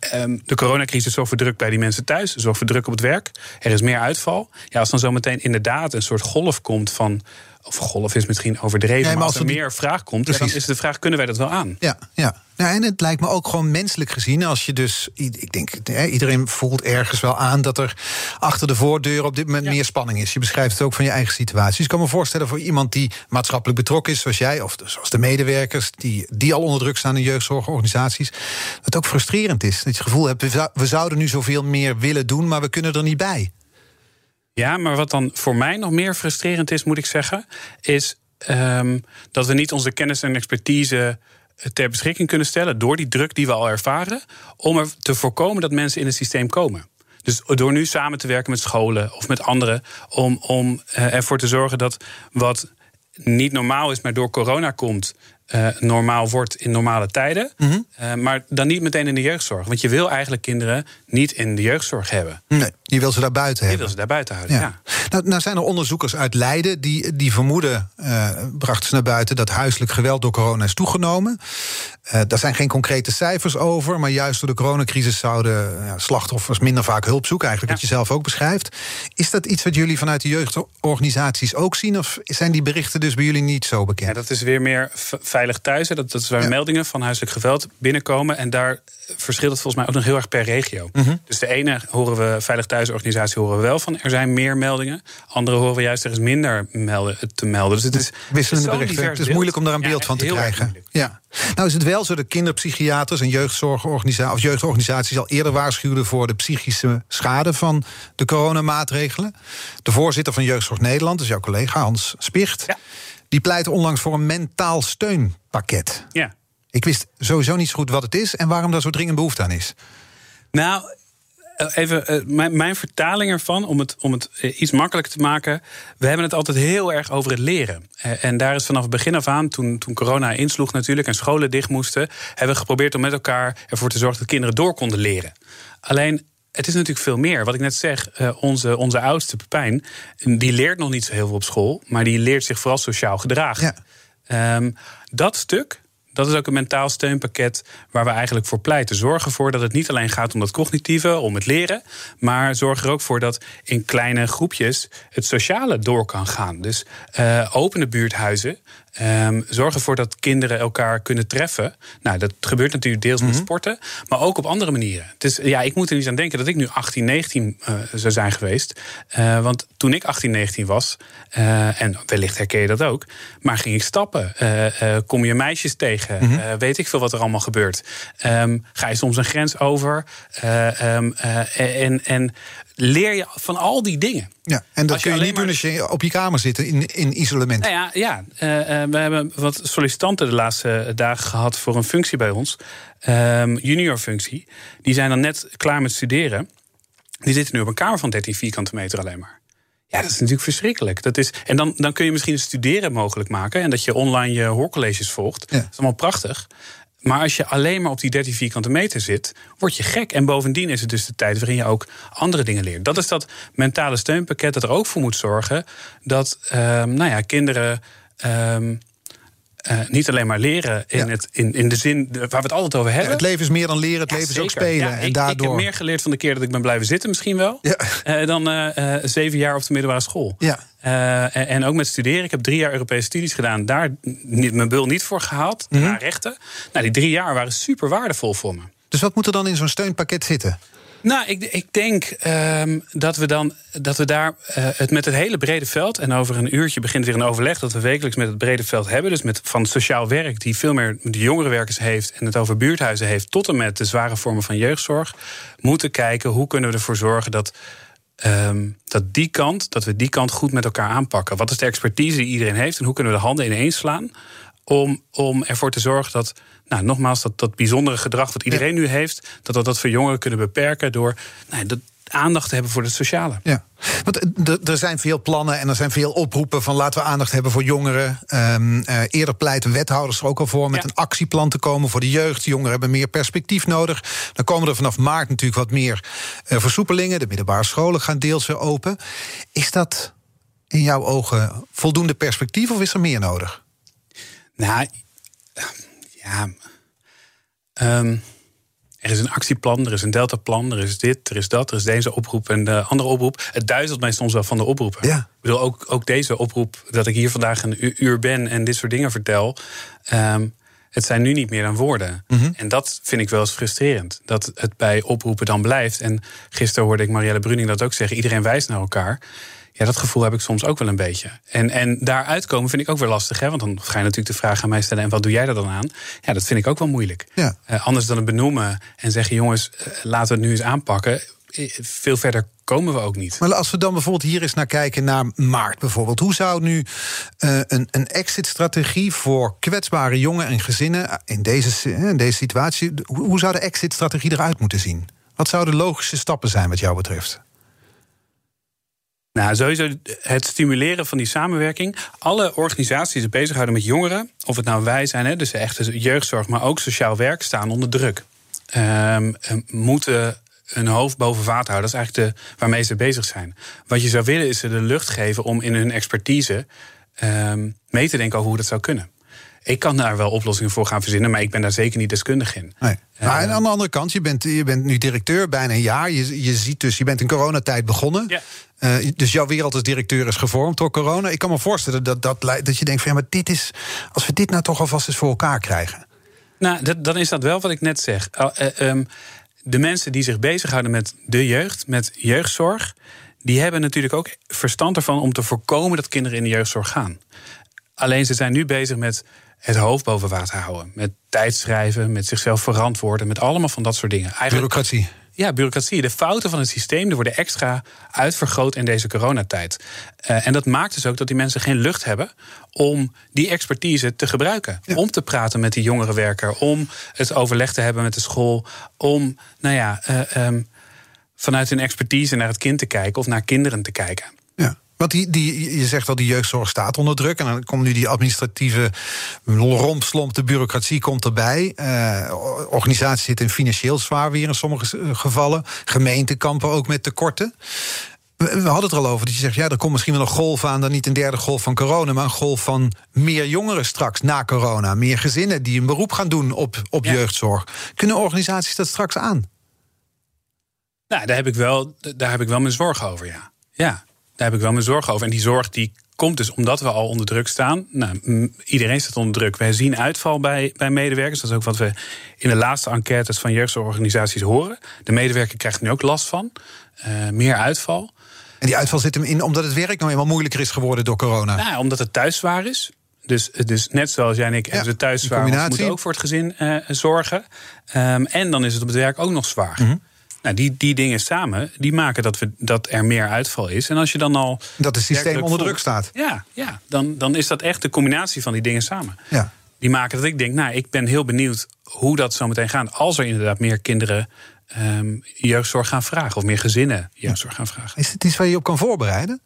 Speaker 3: Ehm, de coronacrisis zorgt voor druk bij die mensen thuis, zorgt voor druk op het werk. Er is meer uitval. Ja, als dan zometeen inderdaad een soort golf komt van of golf is misschien overdreven, maar, als er meer vraag komt, dan is de vraag: kunnen wij dat wel aan?
Speaker 2: Ja, ja. Nou, en het lijkt me ook gewoon menselijk gezien, als je dus, ik denk, iedereen voelt ergens wel aan dat er achter de voordeur op dit moment meer spanning is. Je beschrijft het ook van je eigen situatie. Dus ik kan me voorstellen voor iemand die maatschappelijk betrokken is, zoals jij, of zoals de medewerkers, die, die al onder druk staan in jeugdzorgorganisaties, dat het ook frustrerend is. Dat je het gevoel hebt, we zouden nu zoveel meer willen doen, maar we kunnen er niet bij.
Speaker 3: Ja, maar wat dan voor mij nog meer frustrerend is, moet ik zeggen, is ehm, dat we niet onze kennis en expertise eh, ter beschikking kunnen stellen door die druk die we al ervaren, om er te voorkomen dat mensen in het systeem komen. Dus door nu samen te werken met scholen of met anderen, om, om uh, ervoor te zorgen dat wat niet normaal is, maar door corona komt, uh, normaal wordt in normale tijden. Mhm. uh, maar dan niet meteen in de jeugdzorg. Want je wil eigenlijk kinderen niet in de jeugdzorg hebben.
Speaker 2: Nee, je wil ze daar buiten hebben.
Speaker 3: Je wil ze daar buiten houden, ja.
Speaker 2: Nou, nou, zijn er onderzoekers uit Leiden die, die vermoeden, uh, brachten ze naar buiten, dat huiselijk geweld door corona is toegenomen. daar zijn geen concrete cijfers over, maar juist door de coronacrisis zouden slachtoffers minder vaak hulp zoeken, eigenlijk wat je zelf ook beschrijft. Is dat iets wat jullie vanuit de jeugdorganisaties ook zien? Of zijn die berichten dus bij jullie niet zo bekend?
Speaker 3: Ja, dat is weer meer veilig thuis. Dat, dat is waar meldingen van huiselijk geweld binnenkomen. En daar verschilt het volgens mij ook nog heel erg per regio.
Speaker 2: Mhm.
Speaker 3: Dus de ene horen we, Veilig Thuisorganisatie horen we wel van... er zijn meer meldingen. Andere horen we juist er is minder melden, te melden. Dus het is
Speaker 2: wisselende berichten. Het is moeilijk om daar een beeld van te krijgen. Ja. Nou is het wel zo dat kinderpsychiaters en jeugdzorgorganisaties... of jeugdorganisaties al eerder waarschuwden... voor de psychische schade van de coronamaatregelen. De voorzitter van Jeugdzorg Nederland, dus jouw collega Hans Spicht...
Speaker 3: Ja.
Speaker 2: Die pleit onlangs voor een mentaal steunpakket.
Speaker 3: Ja.
Speaker 2: Ik wist sowieso niet zo goed wat het is en waarom daar zo dringend behoefte aan is.
Speaker 3: Nou, even mijn, mijn, vertaling ervan, om het, om het iets makkelijker te maken. We hebben het altijd heel erg over het leren. En daar is vanaf het begin af aan, toen, toen corona insloeg natuurlijk en scholen dicht moesten, hebben we geprobeerd om met elkaar ervoor te zorgen dat kinderen door konden leren. Alleen het is natuurlijk veel meer. Wat ik net zeg, onze, onze oudste Pepijn, die leert nog niet zo heel veel op school, maar die leert zich vooral sociaal gedragen.
Speaker 2: Ja.
Speaker 3: Um, dat stuk, dat is ook een mentaal steunpakket waar we eigenlijk voor pleiten. Zorg ervoor dat het niet alleen gaat om dat cognitieve, om het leren, maar zorg er ook voor dat in kleine groepjes het sociale door kan gaan. Dus uh, opene buurthuizen. Um, zorg ervoor dat kinderen elkaar kunnen treffen. Nou, dat gebeurt natuurlijk deels met sporten, maar ook op andere manieren. Dus ja, ik moet er niet aan denken dat ik nu 18, 19 uh, zou zijn geweest. Uh, want toen ik 18, 19 was, uh, en wellicht herken je dat ook, maar ging ik stappen. kom je meisjes tegen? Mm -hmm. weet ik veel wat er allemaal gebeurt? Um, ga je soms een grens over? Um, en, en leer je van al die dingen.
Speaker 2: Ja, en dat kun je, niet doen als je op je kamer zit in, in isolement.
Speaker 3: Nou ja, ja uh, we hebben wat sollicitanten de laatste dagen gehad voor een functie bij ons. Um, junior functie. Die zijn dan net klaar met studeren. Die zitten nu op een kamer van 13 vierkante meter alleen maar. Ja, dat is natuurlijk verschrikkelijk. Dat is, en dan, dan kun je misschien het studeren mogelijk maken. En dat je online je hoorcolleges volgt. Ja. Dat is allemaal prachtig. Maar als je alleen maar op die 13 vierkante meter zit, word je gek. En bovendien is het dus de tijd waarin je ook andere dingen leert. Dat is dat mentale steunpakket dat er ook voor moet zorgen dat um, nou ja, kinderen. Um, uh, niet alleen maar leren in, ja. het, in, in de zin waar we het altijd over hebben. Ja,
Speaker 2: het leven is meer dan leren, het ja, leven is ook spelen. En
Speaker 3: ik,
Speaker 2: daardoor...
Speaker 3: ik heb meer geleerd van de keer dat ik ben blijven zitten, misschien wel. Uh, dan uh, zeven jaar op de middelbare school.
Speaker 2: Ja.
Speaker 3: En, en, ook met studeren. Ik heb drie jaar Europese studies gedaan. Daar niet, mijn bul niet voor gehaald.
Speaker 2: Mhm.
Speaker 3: Daarna rechten. Nou, die drie jaar waren super waardevol voor me.
Speaker 2: Dus wat moet er dan in zo'n steunpakket zitten?
Speaker 3: Nou, ik, ik denk um, dat we dan dat we daar uh, het met het hele brede veld. En over een uurtje begint weer een overleg dat we wekelijks met het brede veld hebben. Dus met van sociaal werk, die veel meer de jongerenwerkers heeft en het over buurthuizen heeft, tot en met de zware vormen van jeugdzorg. Moeten kijken hoe kunnen we ervoor zorgen dat. Um, dat die kant, dat we die kant goed met elkaar aanpakken. Wat is de expertise die iedereen heeft en hoe kunnen we de handen ineens slaan om, om ervoor te zorgen dat, nou, nogmaals, dat, dat bijzondere gedrag wat iedereen ja. nu heeft, dat we dat voor jongeren kunnen beperken door nou, de aandacht hebben voor het sociale.
Speaker 2: Ja, want er zijn veel plannen en er zijn veel oproepen van laten we aandacht hebben voor jongeren. Um, uh, eerder pleiten wethouders er ook al voor met ja. een actieplan te komen voor de jeugd. Jongeren hebben meer perspectief nodig. Dan komen er vanaf maart natuurlijk wat meer uh, versoepelingen. De middelbare scholen gaan deels weer open. Is dat in jouw ogen voldoende perspectief of is er meer nodig?
Speaker 3: Nou, ja. Um, Er is een actieplan, er is een deltaplan, er is dit, er is dat, er is deze oproep en de andere oproep. Het duizelt mij soms wel van de oproepen.
Speaker 2: Ja.
Speaker 3: Ik bedoel, ook, ook deze oproep, dat ik hier vandaag een uur ben en dit soort dingen vertel. ehm, het zijn nu niet meer dan woorden. En dat vind ik wel eens frustrerend. Dat het bij oproepen dan blijft. En gisteren hoorde ik Marielle Bruning dat ook zeggen. Iedereen wijst naar elkaar. Ja, dat gevoel heb ik soms ook wel een beetje. En, en daaruit komen vind ik ook weer lastig. Hè? Want dan ga je natuurlijk de vraag aan mij stellen... en wat doe jij er dan aan? Ja, dat vind ik ook wel moeilijk.
Speaker 2: Ja.
Speaker 3: Eh, anders dan het benoemen en zeggen... jongens, eh, laten we het nu eens aanpakken. Eh, Veel verder komen we ook niet.
Speaker 2: Maar als we dan bijvoorbeeld hier eens naar kijken, naar maart bijvoorbeeld. Hoe zou nu een, een exit-strategie voor kwetsbare jongen en gezinnen in deze, in deze situatie, hoe, hoe zou de exit-strategie eruit moeten zien? Wat zouden logische stappen zijn wat jou betreft?
Speaker 3: Nou, sowieso het stimuleren van die samenwerking. Alle organisaties die zich bezighouden met jongeren, of het nou wij zijn, hè, dus echt jeugdzorg, maar ook sociaal werk, staan onder druk. Ehm, eh, moeten een hoofd boven water houden. Dat is eigenlijk de, waarmee ze bezig zijn. Wat je zou willen is ze de lucht geven om in hun expertise ehm, mee te denken over hoe dat zou kunnen. Ik kan daar wel oplossingen voor gaan verzinnen, maar ik ben daar zeker niet deskundig in.
Speaker 2: Nee. Maar en aan de andere kant, je bent, je bent nu directeur bijna een jaar. Je, je ziet dus, je bent in coronatijd begonnen.
Speaker 3: Ja.
Speaker 2: Eh, dus jouw wereld als directeur is gevormd door corona. Ik kan me voorstellen dat, dat, dat, dat je denkt van ja, maar dit is. Als we dit nou toch alvast eens voor elkaar krijgen.
Speaker 3: Nou, dat, dan is dat wel wat ik net zeg. Uh, uh, um, de mensen die zich bezighouden met de jeugd, met jeugdzorg, die hebben natuurlijk ook verstand ervan om te voorkomen dat kinderen in de jeugdzorg gaan. Alleen ze zijn nu bezig met het hoofd boven water houden. Met tijdschrijven, met zichzelf verantwoorden, met allemaal van dat soort dingen.
Speaker 2: Eigenlijk, bureaucratie.
Speaker 3: Ja, bureaucratie. De fouten van het systeem die worden extra uitvergroot in deze coronatijd. Uh, en dat maakt dus ook dat die mensen geen lucht hebben om die expertise te gebruiken. Ja. Om te praten met die jongerenwerker, om het overleg te hebben met de school, om, nou ja, uh, um, vanuit hun expertise naar het kind te kijken of naar kinderen te kijken.
Speaker 2: Ja. Want die, die, je zegt al, die jeugdzorg staat onder druk. En dan komt nu die administratieve rompslomp, de bureaucratie komt erbij. Uh, organisaties zitten financieel zwaar weer in sommige gevallen. Gemeenten kampen ook met tekorten. We, hadden het er al over dat je zegt, ja, er komt misschien wel een golf aan... dan niet een derde golf van corona, maar een golf van meer jongeren straks na corona. Meer gezinnen die een beroep gaan doen op, op ja. jeugdzorg. Kunnen organisaties dat straks aan?
Speaker 3: Nou, daar heb ik wel, daar heb ik wel mijn zorgen over, ja. Ja. Daar heb ik wel mijn zorgen over. En die zorg die komt dus omdat we al onder druk staan. Nou, iedereen staat onder druk. Wij zien uitval bij, bij medewerkers. Dat is ook wat we in de laatste enquêtes van jeugdzorgorganisaties horen. De medewerker krijgt nu ook last van. Uh, meer uitval.
Speaker 2: En die uitval zit hem in omdat het werk nou eenmaal moeilijker is geworden door corona?
Speaker 3: Nou, omdat het thuis zwaar is. Dus, dus net zoals jij en ik, ja, we thuis zwaar. We moeten ook voor het gezin uh, zorgen. Um, en dan is het op het werk ook nog zwaar. Mm -hmm. Nou, die, die dingen samen, die maken dat, we, dat er meer uitval is. En als je dan al...
Speaker 2: Dat het systeem onder druk staat.
Speaker 3: Ja, ja dan, dan is dat echt de combinatie van die dingen samen.
Speaker 2: Ja.
Speaker 3: Die maken dat ik denk, nou, ik ben heel benieuwd hoe dat zo meteen gaat. Als er inderdaad meer kinderen um, jeugdzorg gaan vragen. Of meer gezinnen jeugdzorg gaan vragen.
Speaker 2: Is het iets waar je op kan voorbereiden?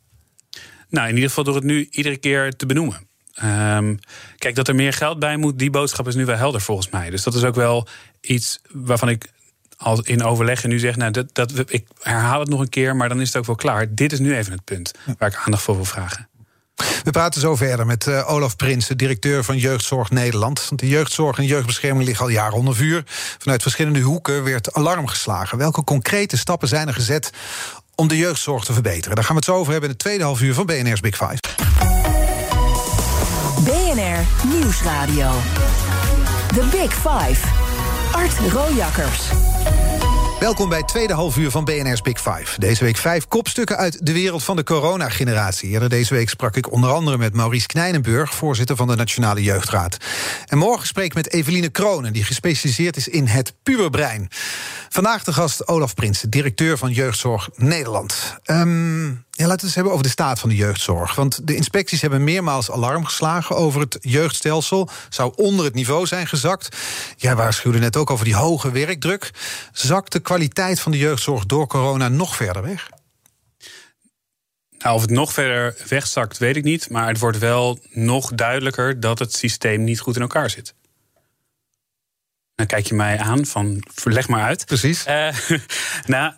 Speaker 3: Nou, in ieder geval door het nu iedere keer te benoemen. Um, kijk, dat er meer geld bij moet, die boodschap is nu wel helder volgens mij. Dus dat is ook wel iets waarvan ik al in overleg en nu zeg, nou, dat, dat, ik herhaal het nog een keer, maar dan is het ook wel klaar. Dit is nu even het punt waar ik aandacht voor wil vragen.
Speaker 2: We praten zo verder met uh, Olaf Prinsen, directeur van Jeugdzorg Nederland. Want de jeugdzorg en jeugdbescherming liggen al jaren onder vuur. Vanuit verschillende hoeken werd alarm geslagen. Welke concrete stappen zijn er gezet om de jeugdzorg te verbeteren? Daar gaan we het zo over hebben in het tweede half uur van BNR's Big Five.
Speaker 1: BNR Nieuwsradio. The Big Five. Art Rojakkers.
Speaker 2: Welkom bij het tweede half uur van BNR's Big Five. Deze week vijf kopstukken uit de wereld van de coronageneratie. Eerder deze week sprak ik onder andere met Maurice Knijnenburg... voorzitter van de Nationale Jeugdraad. En morgen spreek ik met Eveline Kronen... die gespecialiseerd is in het puberbrein. Vandaag de gast Olaf Prinsen, directeur van Jeugdzorg Nederland. Um, ja, laten we het hebben over de staat van de jeugdzorg. Want de inspecties hebben meermaals alarm geslagen over het jeugdstelsel. Zou onder het niveau zijn gezakt. Jij waarschuwde net ook over die hoge werkdruk. Zakt de kwaliteit van de jeugdzorg door corona nog verder weg?
Speaker 3: Nou, of het nog verder wegzakt, weet ik niet. Maar het wordt wel nog duidelijker dat het systeem niet goed in elkaar zit. Dan kijk je mij aan van, leg maar uit.
Speaker 2: Precies.
Speaker 3: Uh, nou,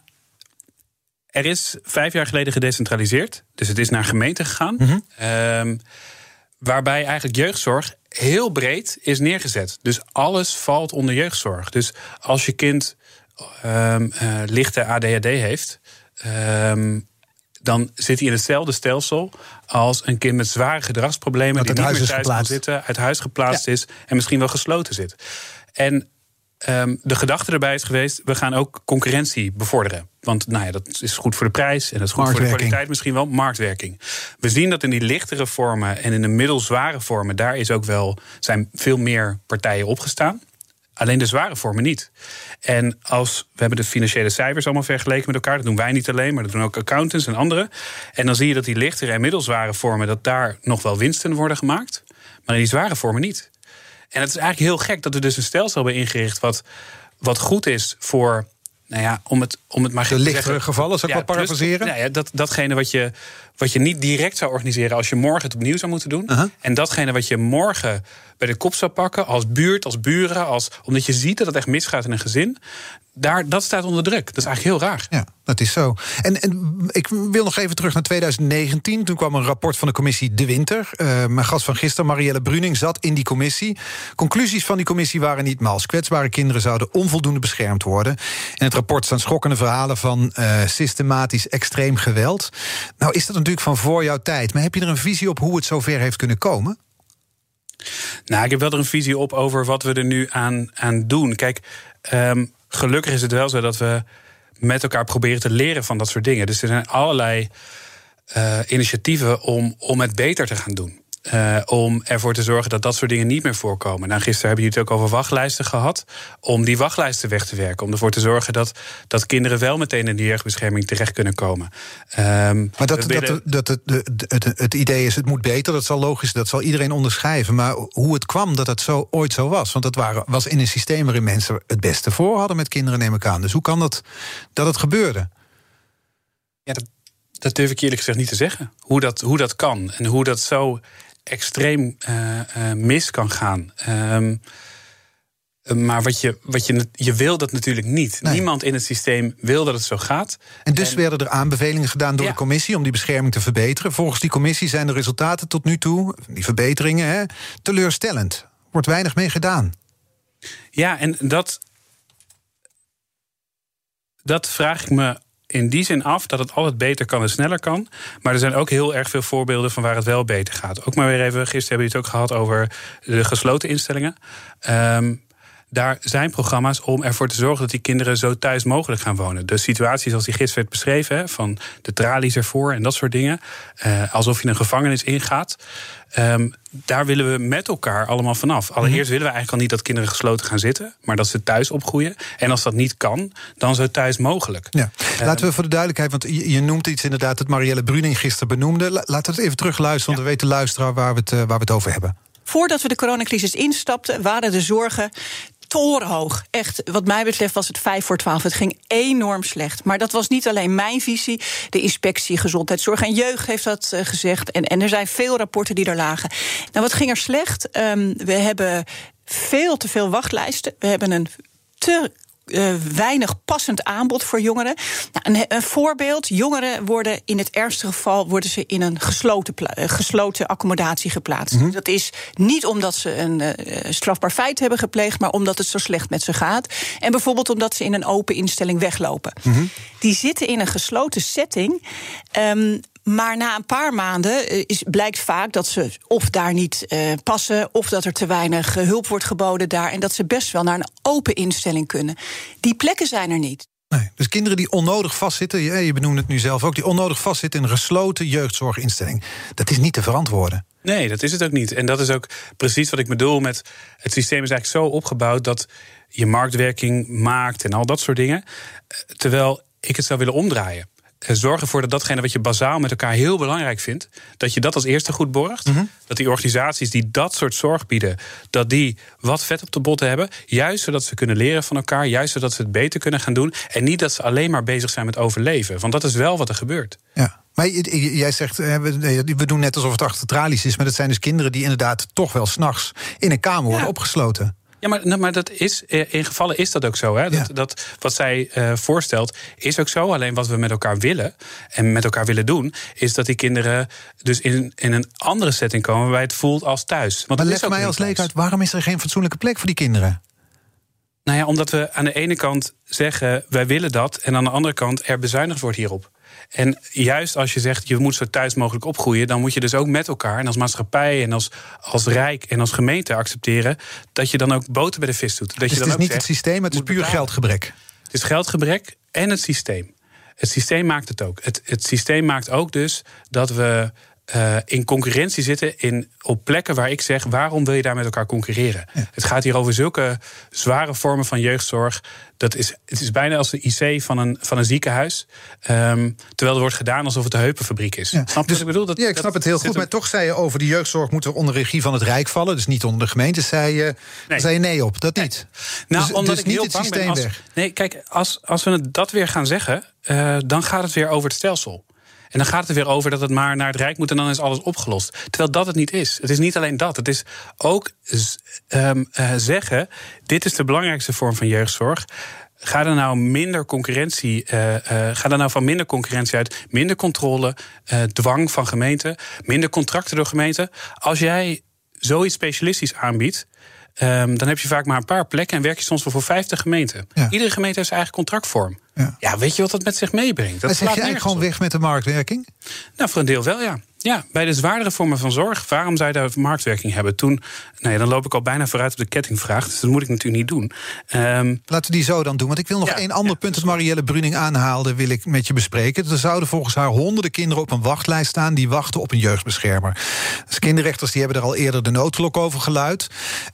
Speaker 3: er is vijf jaar geleden gedecentraliseerd. Dus het is naar gemeenten gegaan. Mm -hmm. um, waarbij eigenlijk jeugdzorg heel breed is neergezet. Dus alles valt onder jeugdzorg. Dus als je kind um, uh, lichte ADHD heeft. Um, dan zit hij in hetzelfde stelsel als een kind met zware gedragsproblemen. die niet meer thuis kan zitten, uit huis geplaatst is en misschien wel gesloten zit. En um, de gedachte erbij is geweest: we gaan ook concurrentie bevorderen. Want nou ja, dat is goed voor de prijs en dat is goed voor de kwaliteit, misschien wel marktwerking. We zien dat in die lichtere vormen en in de middelzware vormen, daar is ook wel, zijn veel meer partijen opgestaan. Alleen de zware vormen niet. En als we hebben de financiële cijfers allemaal vergeleken met elkaar, dat doen wij niet alleen, maar dat doen ook accountants en anderen. En dan zie je dat die lichtere en middelzware vormen, dat daar nog wel winsten worden gemaakt, maar in die zware vormen niet. En het is eigenlijk heel gek dat we dus een stelsel hebben ingericht wat, wat goed is voor nou ja, om het, om het maar
Speaker 2: de lichtere gevallen, zou ik ja, wel parafraseren?
Speaker 3: Nou ja, dat, datgene wat je, wat je niet direct zou organiseren als je morgen het opnieuw zou moeten doen. En datgene wat je morgen bij de kop zou pakken, als buurt, als buren, als, omdat je ziet dat het echt misgaat in een gezin daar, dat staat onder druk. Dat is eigenlijk heel raar.
Speaker 2: Ja, dat is zo. En, en ik wil nog even terug naar 2019. Toen kwam een rapport van de commissie De Winter. Uh, mijn gast van gisteren, Marielle Bruning, zat in die commissie. Conclusies van die commissie waren niet mals. Kwetsbare kinderen zouden onvoldoende beschermd worden. In het rapport staan schokkende verhalen van uh, systematisch extreem geweld. Nou is dat natuurlijk van voor jouw tijd. Maar heb je er een visie op hoe het zover heeft kunnen komen?
Speaker 3: Nou, ik heb wel er een visie op over wat we er nu aan, aan doen. Kijk, um, gelukkig is het wel zo dat we met elkaar proberen te leren van dat soort dingen. Dus er zijn allerlei uh, initiatieven om, om het beter te gaan doen. Uh, om ervoor te zorgen dat dat soort dingen niet meer voorkomen. Nou, gisteren hebben jullie het ook over wachtlijsten gehad. Om die wachtlijsten weg te werken. Om ervoor te zorgen dat, dat kinderen wel meteen in de jeugdbescherming terecht kunnen komen.
Speaker 2: Um, maar dat, dat, dat, het, het, het, idee is, het moet beter, dat zal logisch, dat zal iedereen onderschrijven. Maar hoe het kwam dat het zo ooit zo was. Want dat waren, was in een systeem waarin mensen het beste voor hadden met kinderen, neem ik aan. Dus hoe kan dat dat het gebeurde?
Speaker 3: Ja, dat, dat durf ik eerlijk gezegd niet te zeggen. Hoe dat, hoe dat kan en hoe dat zo extreem uh, uh, mis kan gaan. Um, maar wat je, wat je, je wil dat natuurlijk niet. Niemand in het systeem wil dat het zo gaat.
Speaker 2: En dus werden er aanbevelingen gedaan door de commissie om die bescherming te verbeteren. Volgens die commissie zijn de resultaten tot nu toe, die verbeteringen, hè, teleurstellend. Wordt weinig mee gedaan.
Speaker 3: Ja, en dat. Dat vraag ik me in die zin af dat het altijd beter kan en sneller kan. Maar er zijn ook heel erg veel voorbeelden van waar het wel beter gaat. Ook maar weer even, gisteren hebben we het ook gehad over de gesloten instellingen. Um, daar zijn programma's om ervoor te zorgen dat die kinderen zo thuis mogelijk gaan wonen. De situatie zoals die gisteren werd beschreven, van de tralies ervoor en dat soort dingen. Uh, alsof je een gevangenis ingaat. Um, daar willen we met elkaar allemaal vanaf. Allereerst mhm. willen we eigenlijk al niet dat kinderen gesloten gaan zitten, maar dat ze thuis opgroeien. En als dat niet kan, dan zo thuis mogelijk.
Speaker 2: Ja. Laten we voor de duidelijkheid, want je, noemt iets inderdaad dat Marielle Bruning gisteren benoemde. Laten we het even terugluisteren, want we weten luisteraar waar we, het, uh, waar we het over hebben.
Speaker 4: Voordat we de coronacrisis instapten, waren de zorgen torenhoog. Echt, wat mij betreft was het 5 voor 12. Het ging enorm slecht. Maar dat was niet alleen mijn visie. De inspectie Gezondheidszorg en Jeugd heeft dat uh, gezegd. En, en er zijn veel rapporten die er lagen. Nou, wat ging er slecht? Um, we hebben veel te veel wachtlijsten. We hebben een te uh, weinig passend aanbod voor jongeren. Nou, een, een, voorbeeld: jongeren worden in het ergste geval worden ze in een gesloten, uh, gesloten accommodatie geplaatst. Mm -hmm. Dat is niet omdat ze een uh, strafbaar feit hebben gepleegd, maar omdat het zo slecht met ze gaat. En bijvoorbeeld omdat ze in een open instelling weglopen. Mm -hmm. Die zitten in een gesloten setting. Um, maar na een paar maanden eh, is, blijkt vaak dat ze of daar niet uh, passen, of dat er te weinig uh, hulp wordt geboden daar. En dat ze best wel naar een open instelling kunnen. Die plekken zijn er niet.
Speaker 2: Nee, dus kinderen die onnodig vastzitten, je, je benoemt het nu zelf ook, die onnodig vastzitten in een gesloten jeugdzorginstelling, dat is niet te verantwoorden.
Speaker 3: Nee, dat is het ook niet. En dat is ook precies wat ik bedoel met het systeem is eigenlijk zo opgebouwd dat je marktwerking maakt en al dat soort dingen. Terwijl ik het zou willen omdraaien. Eh, zorg ervoor dat datgene wat je bazaal met elkaar heel belangrijk vindt, dat je dat als eerste goed borgt. Mhm. Dat die organisaties die dat soort zorg bieden, dat die wat vet op de botten hebben. Juist zodat ze kunnen leren van elkaar, juist zodat ze het beter kunnen gaan doen. En niet dat ze alleen maar bezig zijn met overleven. Want dat is wel wat er gebeurt.
Speaker 2: Ja. Maar jij zegt, eh, we doen net alsof het achter tralies is. Maar dat zijn dus kinderen die inderdaad toch wel s'nachts in een kamer worden opgesloten.
Speaker 3: Ja, maar, nou, maar dat is, eh, in gevallen is dat ook zo. Hè? Dat, dat, wat zij uh, voorstelt is ook zo. Alleen wat we met elkaar willen en met elkaar willen doen, is dat die kinderen dus in, in een andere setting komen waarbij het voelt als thuis.
Speaker 2: Want maar leg mij als leek uit, waarom is er geen fatsoenlijke plek voor die kinderen?
Speaker 3: Nou ja, omdat we aan de ene kant zeggen wij willen dat, en aan de andere kant er bezuinigd wordt hierop. En juist als je zegt je moet zo thuis mogelijk opgroeien, dan moet je dus ook met elkaar en als maatschappij en als, als rijk en als gemeente accepteren dat je dan ook boter bij de vis doet. Dat
Speaker 2: dus
Speaker 3: je dan
Speaker 2: het is
Speaker 3: ook
Speaker 2: niet het systeem, het is puur geldgebrek.
Speaker 3: Het is geldgebrek en het systeem. Het systeem maakt het ook. Het, het systeem maakt ook dus dat we uh, in concurrentie zitten in, op plekken waar ik zeg: waarom wil je daar met elkaar concurreren? Het gaat hier over zulke zware vormen van jeugdzorg. Dat is, het is bijna als de IC van een, van een ziekenhuis. Um, terwijl er wordt gedaan alsof het een heupenfabriek is.
Speaker 2: Ja.
Speaker 3: Snap je
Speaker 2: dus,
Speaker 3: ik bedoel? Dat,
Speaker 2: ja, ik snap het heel goed. Maar toch zei je over de jeugdzorg moeten onder regie van het Rijk vallen. Dus niet onder de gemeente. Zei je nee, zei je nee op. Dat niet.
Speaker 3: Nou,
Speaker 2: dus,
Speaker 3: omdat
Speaker 2: dus
Speaker 3: ik
Speaker 2: niet
Speaker 3: heel
Speaker 2: het
Speaker 3: bang
Speaker 2: systeem
Speaker 3: ben als,
Speaker 2: weg.
Speaker 3: Nee, kijk, als, als we dat weer gaan zeggen, uh, dan gaat het weer over het stelsel. En dan gaat het er weer over dat het maar naar het Rijk moet en dan is alles opgelost. Terwijl dat het niet is. Het is niet alleen dat. Het is ook um, uh, zeggen: dit is de belangrijkste vorm van jeugdzorg. Ga er nou minder concurrentie, uh, uh, ga er nou van minder concurrentie uit, minder controle, dwang van gemeenten, minder contracten door gemeenten. Als jij zoiets specialistisch aanbiedt, Um, dan heb je vaak maar een paar plekken en werk je soms wel voor 50 gemeenten. Ja. Iedere gemeente heeft zijn eigen contractvorm. Ja. ja. weet je wat dat met zich meebrengt? Dat
Speaker 2: zeg je eigenlijk gewoon weg met de marktwerking?
Speaker 3: Nou, voor een deel wel, ja. Ja, bij de zwaardere vormen van zorg, waarom zou je daar marktwerking hebben? Toen, nou ja, dan loop ik al bijna vooruit op de kettingvraag, dus dat moet ik natuurlijk niet doen. Um,
Speaker 2: Laten we die zo dan doen, want ik wil nog ja, één ander ja, punt dat Marielle Bruning aanhaalde, wil ik met je bespreken. Er zouden volgens haar honderden kinderen op een wachtlijst staan die wachten op een jeugdbeschermer. Dus kinderrechters die hebben er al eerder de noodklok over geluid.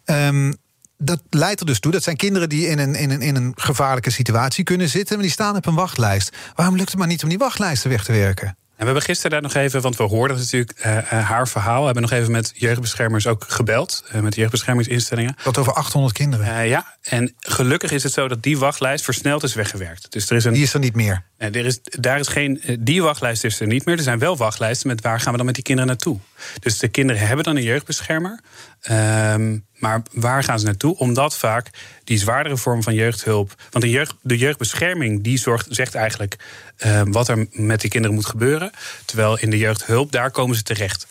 Speaker 2: Um, dat leidt er dus toe. Dat zijn kinderen die in een, in, een, in een gevaarlijke situatie kunnen zitten. Maar die staan op een wachtlijst. Waarom lukt het maar niet om die wachtlijsten weg te werken?
Speaker 3: En we hebben gisteren daar nog even, want we hoorden natuurlijk uh, uh, haar verhaal. We hebben nog even met jeugdbeschermers ook gebeld. Uh, met jeugdbeschermingsinstellingen.
Speaker 2: Dat over 800 kinderen.
Speaker 3: ja, en gelukkig is het zo dat die wachtlijst versneld is weggewerkt. Dus er is een,
Speaker 2: die is er niet meer.
Speaker 3: Nee, er is, daar is geen, die wachtlijst is er niet meer. Er zijn wel wachtlijsten met waar gaan we dan met die kinderen naartoe. Dus de kinderen hebben dan een jeugdbeschermer. Um, maar waar gaan ze naartoe? Omdat vaak die zwaardere vorm van jeugdhulp. Want de, jeugd, de jeugdbescherming die zorgt, zegt eigenlijk uh, wat er met die kinderen moet gebeuren. Terwijl in de jeugdhulp, daar komen ze terecht.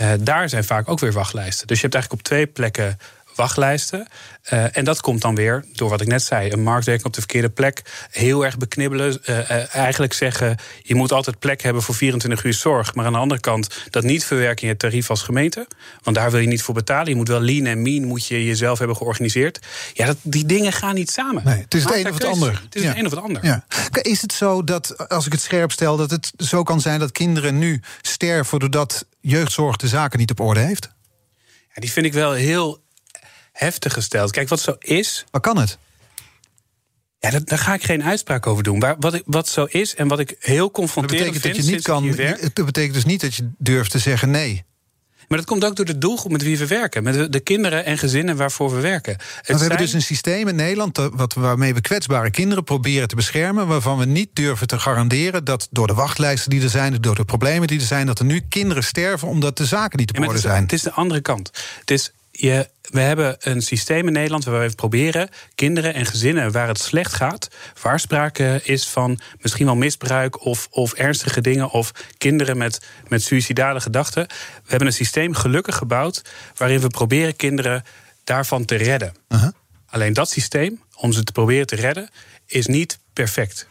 Speaker 3: Uh, daar zijn vaak ook weer wachtlijsten. Dus je hebt eigenlijk op twee plekken wachtlijsten. Uh, en dat komt dan weer door wat ik net zei: een marktwerking op de verkeerde plek. Heel erg beknibbelen. Uh, uh, eigenlijk zeggen: je moet altijd plek hebben voor 24 uur zorg. Maar aan de andere kant dat niet verwerken in het tarief als gemeente. Want daar wil je niet voor betalen. Je moet wel lean en mean moet je jezelf hebben georganiseerd. Ja, dat, die dingen gaan niet samen.
Speaker 2: Nee, het is het een of het ander.
Speaker 3: Het is ja. het een of het ander.
Speaker 2: Ja. Is het zo dat, als ik het scherp stel, dat het zo kan zijn dat kinderen nu sterven doordat jeugdzorg de zaken niet op orde heeft?
Speaker 3: Ja, die vind ik wel heel heftig gesteld. Kijk, wat zo is.
Speaker 2: Wat kan het?
Speaker 3: Ja, dat, daar ga ik geen uitspraak over doen. Maar wat, ik, wat zo is en wat ik heel confronterend
Speaker 2: dat
Speaker 3: vind...
Speaker 2: Dat, je niet kan, het betekent dus niet dat je durft te zeggen nee.
Speaker 3: Maar dat komt ook door de doelgroep met wie we werken. Met de, de kinderen en gezinnen waarvoor we werken. Het
Speaker 2: we zijn... hebben dus een systeem in Nederland wat, waarmee we kwetsbare kinderen proberen te beschermen. Waarvan we niet durven te garanderen dat door de wachtlijsten die er zijn, door de problemen die er zijn, dat er nu kinderen sterven omdat de zaken niet op orde zijn.
Speaker 3: Het is de andere kant. Het is je, we hebben een systeem in Nederland waar we proberen kinderen en gezinnen waar het slecht gaat, waar sprake is van misschien wel misbruik of, of ernstige dingen of kinderen met, met suïcidale gedachten. We hebben een systeem gelukkig gebouwd waarin we proberen kinderen daarvan te redden. Uh -huh. Alleen dat systeem, om ze te proberen te redden, is niet perfect.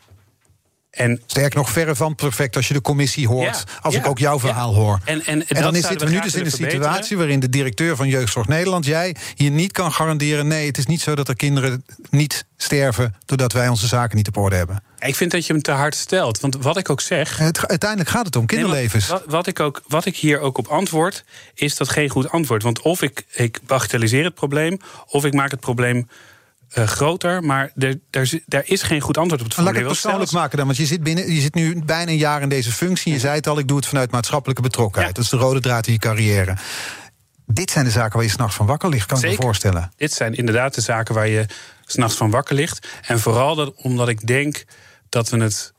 Speaker 2: En, Sterk nog verre van perfect als je de commissie hoort. Ja, als ja, ik ook jouw verhaal ja. hoor. En, en, en dan zitten we nu dus in een situatie waarin de directeur van Jeugdzorg Nederland, jij, hier niet kan garanderen. Nee, het is niet zo dat er kinderen niet sterven doordat wij onze zaken niet op orde hebben.
Speaker 3: Ik vind dat je hem te hard stelt. Want wat ik ook zeg.
Speaker 2: Het, uiteindelijk gaat het om kinderlevens.
Speaker 3: Nee, wat, wat, ik ook, wat ik hier ook op antwoord, is dat geen goed antwoord. Want of ik, ik bagatelliseer het probleem, of ik maak het probleem uh, groter, maar er, daar, daar is geen goed antwoord op het
Speaker 2: Laat ik het persoonlijk maken dan, want je zit, binnen, je zit nu bijna een jaar in deze functie. Je zei het al, ik doe het vanuit maatschappelijke betrokkenheid. Ja. Dat is de rode draad in je carrière. Dit zijn de zaken waar je s'nachts van wakker ligt, kan
Speaker 3: Zeker.
Speaker 2: ik me voorstellen.
Speaker 3: Dit zijn inderdaad de zaken waar je s'nachts van wakker ligt. En vooral dat, omdat ik denk dat we het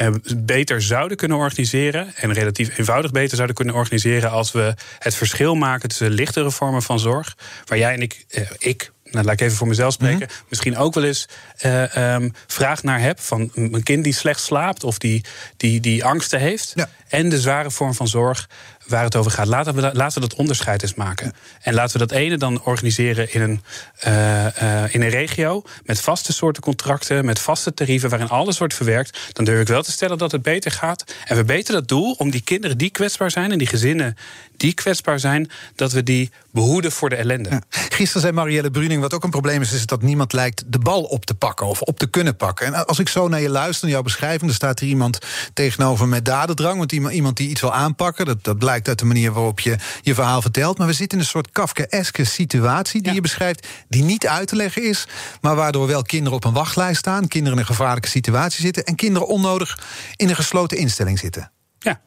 Speaker 3: uh, beter zouden kunnen organiseren. En relatief eenvoudig beter zouden kunnen organiseren. als we het verschil maken tussen lichtere vormen van zorg. waar jij en ik, uh, ik nou, laat ik even voor mezelf spreken, mhm. misschien ook wel eens uh, um, vraag naar heb van een kind die slecht slaapt of die, die, die angsten heeft. En de zware vorm van zorg waar het over gaat. Laten we, dat, laten we dat onderscheid eens maken. En laten we dat ene dan organiseren in een, uh, uh, in een regio met vaste soorten contracten, met vaste tarieven waarin alles wordt verwerkt. Dan durf ik wel te stellen dat het beter gaat. En we beter dat doel om die kinderen die kwetsbaar zijn en die gezinnen die kwetsbaar zijn, dat we die behoeden voor de ellende. Ja.
Speaker 2: Gisteren zei Marielle Bruning, wat ook een probleem is, is dat niemand lijkt de bal op te pakken of op te kunnen pakken. En als ik zo naar je luister, naar jouw beschrijving, dan staat er iemand tegenover met dadendrang, want iemand die iets wil aanpakken, dat, dat blijkt uit de manier waarop je je verhaal vertelt. Maar we zitten in een soort Kafkaeske situatie die je beschrijft, die niet uit te leggen is, maar waardoor wel kinderen op een wachtlijst staan, kinderen in een gevaarlijke situatie zitten en kinderen onnodig in een gesloten instelling zitten.
Speaker 3: Ja.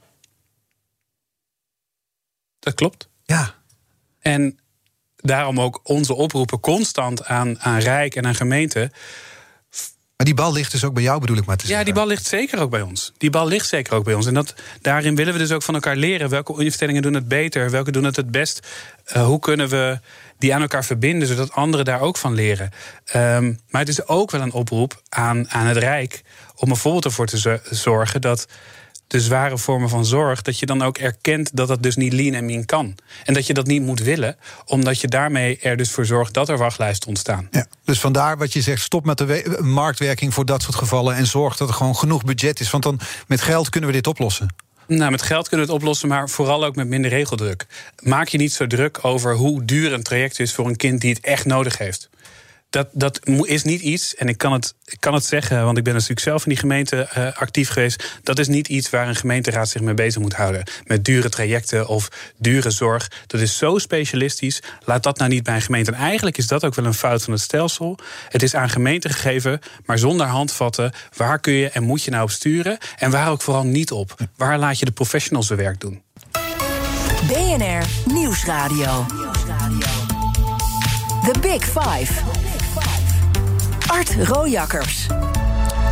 Speaker 3: Dat klopt.
Speaker 2: Ja.
Speaker 3: En daarom ook onze oproepen constant aan, aan Rijk en aan gemeenten.
Speaker 2: Maar die bal ligt dus ook bij jou, bedoel ik maar te zeggen.
Speaker 3: Ja, die bal ligt zeker ook bij ons. Die bal ligt zeker ook bij ons. En dat, daarin willen we dus ook van elkaar leren. Welke instellingen doen het beter? Welke doen het het best? Uh, hoe kunnen we die aan elkaar verbinden, zodat anderen daar ook van leren? Um, maar het is ook wel een oproep aan, aan het Rijk om bijvoorbeeld ervoor te zorgen dat de zware vormen van zorg, dat je dan ook erkent dat dat dus niet lean en mean kan. En dat je dat niet moet willen, omdat je daarmee er dus voor zorgt dat er wachtlijsten ontstaan.
Speaker 2: Ja, dus vandaar wat je zegt, stop met de marktwerking voor dat soort gevallen en zorg dat er gewoon genoeg budget is. Want dan met geld kunnen we dit oplossen.
Speaker 3: Nou, met geld kunnen we het oplossen, maar vooral ook met minder regeldruk. Maak je niet zo druk over hoe duur een traject is voor een kind die het echt nodig heeft dat, dat is niet iets, en ik kan, het, ik kan het zeggen, want ik ben natuurlijk zelf in die gemeente uh, actief geweest. Dat is niet iets waar een gemeenteraad zich mee bezig moet houden. Met dure trajecten of dure zorg. Dat is zo specialistisch. Laat dat nou niet bij een gemeente. En eigenlijk is dat ook wel een fout van het stelsel. Het is aan gemeenten gegeven, maar zonder handvatten. Waar kun je en moet je nou op sturen? En waar ook vooral niet op? Waar laat je de professionals hun werk doen?
Speaker 1: BNR Nieuwsradio. The Big Five. Art Rojakkers.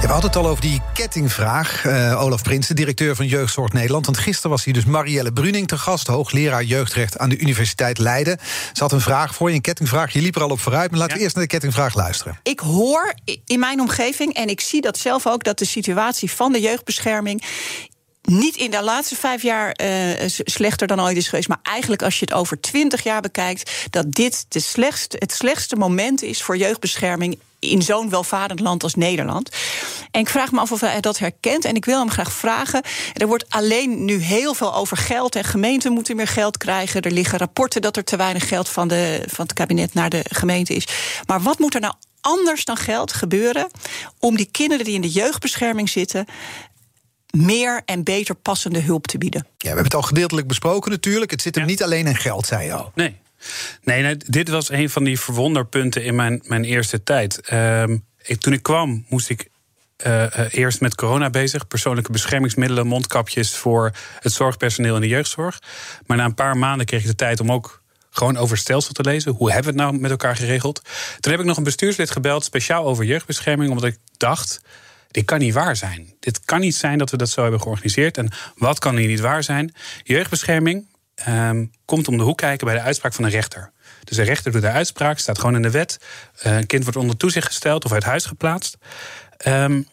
Speaker 2: We hadden het al over die kettingvraag. Uh, Olaf Prinsen, directeur van Jeugdzorg Nederland. Want gisteren was hier dus Marielle Bruning te gast, hoogleraar jeugdrecht aan de Universiteit Leiden. Ze had een vraag voor je, een kettingvraag. Je liep er al op vooruit, maar laten we eerst naar de kettingvraag luisteren.
Speaker 4: Ik hoor in mijn omgeving, en ik zie dat zelf ook, dat de situatie van de jeugdbescherming niet in de laatste vijf jaar uh, slechter dan ooit is geweest. Maar eigenlijk als je het over twintig jaar bekijkt, dat dit de slechtste, het slechtste moment is voor jeugdbescherming in zo'n welvarend land als Nederland. En ik vraag me af of hij dat herkent. En ik wil hem graag vragen. Er wordt alleen nu heel veel over geld. En gemeenten moeten meer geld krijgen. Er liggen rapporten dat er te weinig geld van, de, van het kabinet naar de gemeente is. Maar wat moet er nou anders dan geld gebeuren om die kinderen die in de jeugdbescherming zitten meer en beter passende hulp te bieden. Ja,
Speaker 2: we hebben het al gedeeltelijk besproken natuurlijk. Het zit hem niet alleen in geld, zei je al.
Speaker 3: Nee. Nee, nee, dit was een van die verwonderpunten in mijn, mijn eerste tijd. Ehm, toen ik kwam, moest ik uh, eerst met corona bezig. Persoonlijke beschermingsmiddelen, mondkapjes voor het zorgpersoneel in de jeugdzorg. Maar na een paar maanden kreeg ik de tijd om ook gewoon over stelsel te lezen. Hoe hebben we het nou met elkaar geregeld? Toen heb ik nog een bestuurslid gebeld, speciaal over jeugdbescherming, omdat ik dacht dit kan niet waar zijn. Dit kan niet zijn dat we dat zo hebben georganiseerd. En wat kan hier niet waar zijn? Jeugdbescherming um, komt om de hoek kijken bij de uitspraak van een rechter. Dus de rechter doet de uitspraak, staat gewoon in de wet. Uh, een kind wordt onder toezicht gesteld of uit huis geplaatst. Um,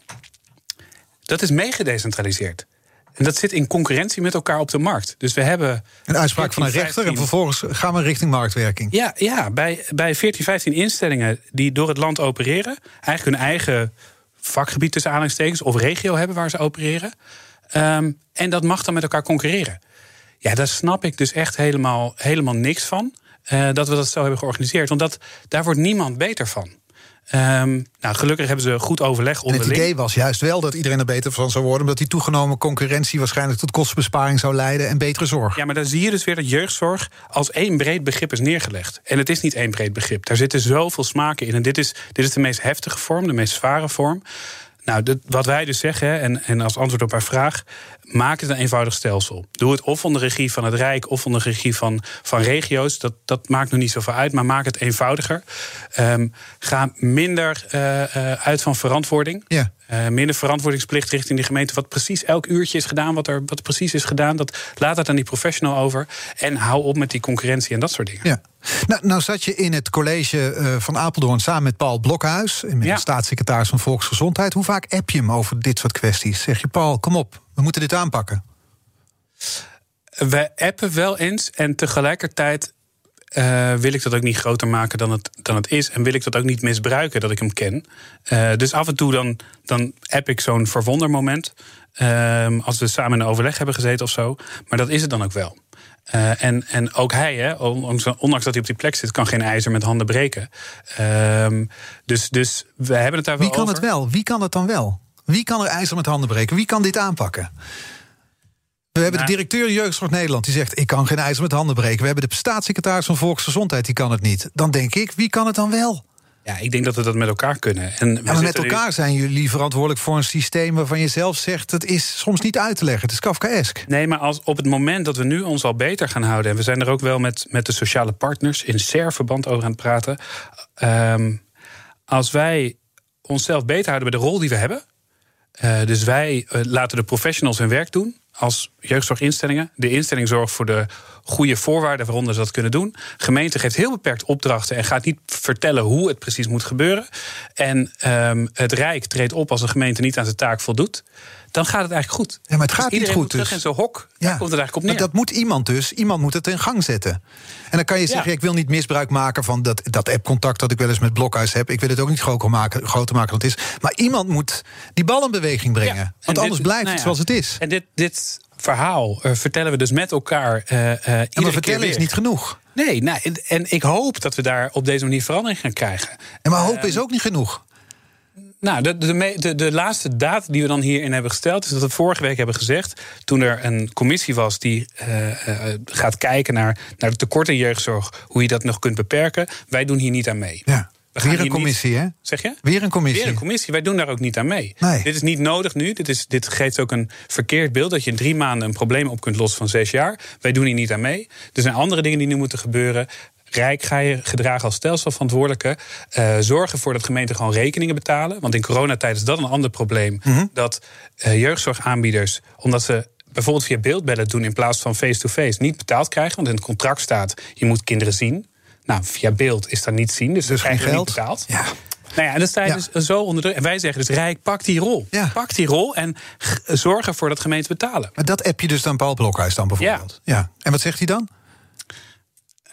Speaker 3: dat is meegedecentraliseerd. En dat zit in concurrentie met elkaar op de markt. Dus we hebben.
Speaker 2: Een uitspraak van een rechter en vervolgens gaan we richting marktwerking.
Speaker 3: Ja, ja bij, bij 14, 15 instellingen die door het land opereren, eigenlijk hun eigen vakgebied tussen aanhalingstekens of regio hebben waar ze opereren. Um, en dat mag dan met elkaar concurreren. Ja, daar snap ik dus echt helemaal, helemaal niks van. Uh, dat we dat zo hebben georganiseerd. Want dat, daar wordt niemand beter van. Um, nou, gelukkig hebben ze goed overleg onderling.
Speaker 2: Het idee was juist wel dat iedereen er beter van zou worden... omdat die toegenomen concurrentie waarschijnlijk tot kostenbesparing zou leiden... en betere zorg.
Speaker 3: Ja, maar dan zie je dus weer dat jeugdzorg als één breed begrip is neergelegd. En het is niet één breed begrip. Daar zitten zoveel smaken in. En dit is, dit is de meest heftige vorm, de meest zware vorm. Nou, wat wij dus zeggen, en, en als antwoord op haar vraag... maak het een eenvoudig stelsel. Doe het of onder regie van het Rijk of onder regie van, van regio's. Dat, dat maakt nog niet zoveel uit, maar maak het eenvoudiger. Um, ga minder uh, uh, uit van verantwoording.
Speaker 2: Ja.
Speaker 3: Uh, minder verantwoordingsplicht richting de gemeente. Wat precies elk uurtje is gedaan, wat er wat precies is gedaan. Dat, laat dat aan die professional over. En hou op met die concurrentie en dat soort dingen.
Speaker 2: Ja. Nou, nou zat je in het college uh, van Apeldoorn samen met Paul Blokhuis, met ja. staatssecretaris van Volksgezondheid. Hoe vaak app je hem over dit soort kwesties? Zeg je, Paul, kom op, we moeten dit aanpakken.
Speaker 3: We appen wel eens en tegelijkertijd uh, wil ik dat ook niet groter maken dan het, dan het is. En wil ik dat ook niet misbruiken dat ik hem ken. Uh, dus af en toe dan, dan app ik zo'n verwondermoment. Uh, als we samen in een overleg hebben gezeten of zo. Maar dat is het dan ook wel. Uh, en, en ook hij, hè, ondanks dat hij op die plek zit, kan geen ijzer met handen breken. Uh, dus, dus we hebben het daar wel
Speaker 2: Wie kan
Speaker 3: over.
Speaker 2: het wel? Wie kan het dan wel? Wie kan er ijzer met handen breken? Wie kan dit aanpakken? We hebben de directeur Jeugdzorg Nederland die zegt: Ik kan geen ijzer met handen breken. We hebben de staatssecretaris van Volksgezondheid die kan het niet. Dan denk ik: wie kan het dan wel?
Speaker 3: Ja, ik denk dat we dat met elkaar kunnen. En
Speaker 2: ja, maar met elkaar zijn jullie verantwoordelijk voor een systeem waarvan je zelf zegt: het is soms niet uit te leggen. Het is Kafkaesk.
Speaker 3: Nee, maar als op het moment dat we nu ons al beter gaan houden. en we zijn er ook wel met, met de sociale partners in SER-verband over aan het praten. Um, als wij onszelf beter houden bij de rol die we hebben. Uh, dus wij uh, laten de professionals hun werk doen als jeugdzorginstellingen. De instelling zorgt voor de goede voorwaarden waaronder ze dat kunnen doen. Gemeente geeft heel beperkt opdrachten en gaat niet vertellen hoe het precies moet gebeuren. En um, het Rijk treedt op als een gemeente niet aan zijn taak voldoet. Dan gaat het eigenlijk goed.
Speaker 2: Ja, maar het gaat
Speaker 3: dus
Speaker 2: niet goed. Dus.
Speaker 3: in zo'n hok. Ja. Komt het eigenlijk op neer.
Speaker 2: Maar dat moet iemand dus. Iemand moet het in gang zetten. En dan kan je zeggen: ja. ik wil niet misbruik maken van dat, dat app-contact dat ik wel eens met Blokhuis heb. Ik wil het ook niet groter maken, groter maken dan het is. Maar iemand moet die bal in beweging brengen. Ja. Want anders dit, blijft nou het zoals het is.
Speaker 3: En dit, dit verhaal uh, vertellen we dus met elkaar. Uh, uh,
Speaker 2: maar vertellen is niet genoeg.
Speaker 3: Nee, nou, en, en, ik hoop dat we daar op deze manier verandering gaan krijgen.
Speaker 2: En maar hoop is ook niet genoeg.
Speaker 3: Nou, de, de, de, de, laatste daad die we dan hierin hebben gesteld, is dat we vorige week hebben gezegd. toen er een commissie was die uh, uh, gaat kijken naar, naar de tekort in jeugdzorg. hoe je dat nog kunt beperken. Wij doen hier niet aan mee.
Speaker 2: Ja. Weer een commissie,
Speaker 3: niet,
Speaker 2: hè?
Speaker 3: Zeg je?
Speaker 2: Weer een commissie.
Speaker 3: Weer een commissie. Wij doen daar ook niet aan mee.
Speaker 2: Nee.
Speaker 3: Dit is niet nodig nu. Dit, is, dit geeft ook een verkeerd beeld dat je in drie maanden een probleem op kunt lossen van zes jaar. Wij doen hier niet aan mee. Er zijn andere dingen die nu moeten gebeuren. Rijk ga je gedragen als stelselverantwoordelijke. Uh, zorg ervoor dat gemeenten gewoon rekeningen betalen. Want in coronatijd is dat een ander probleem.
Speaker 2: Mhm.
Speaker 3: Mm -hmm. Dat uh, jeugdzorgaanbieders, omdat ze bijvoorbeeld via beeldbellen doen in plaats van face-to-face, -face, niet betaald krijgen. Want in het contract staat: je moet kinderen zien. Nou, via beeld is dat niet zien, dus,
Speaker 2: dus
Speaker 3: geen
Speaker 2: geld
Speaker 3: niet betaald.
Speaker 2: Ja.
Speaker 3: Nou ja, en dan sta je ja. dus zo onder druk. En wij zeggen dus, Rijk, pak die rol.
Speaker 2: Ja.
Speaker 3: Pak die rol en zorg ervoor dat gemeenten betalen.
Speaker 2: Maar dat heb je dus dan Paul Blokhuis dan bijvoorbeeld? Ja. ja. En wat zegt hij dan?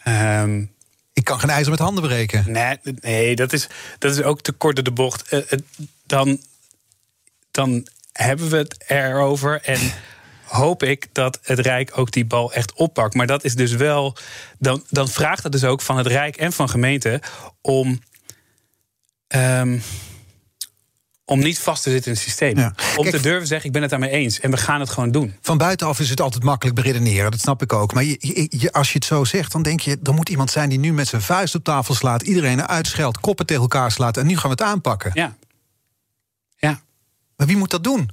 Speaker 3: Um,
Speaker 2: ik kan geen ijzer met handen breken.
Speaker 3: Nee, nee dat, is, dat is ook te kort door de bocht. Uh, uh, dan, dan hebben we het erover en hoop ik dat het Rijk ook die bal echt oppakt. Maar dat is dus wel. Dan, dan vraagt het dus ook van het Rijk en van gemeenten om. Um, om niet vast te zitten in het systeem. Ja. Om Kijk, te durven zeggen, ik ben het daarmee eens. En we gaan het gewoon doen.
Speaker 2: Van buitenaf is het altijd makkelijk beredeneren. Dat snap ik ook. Maar je, als je het zo zegt, dan denk je... er moet iemand zijn die nu met zijn vuist op tafel slaat... iedereen uitscheldt, koppen tegen elkaar slaat... en nu gaan we het aanpakken.
Speaker 3: Ja. Ja.
Speaker 2: Maar wie moet dat doen?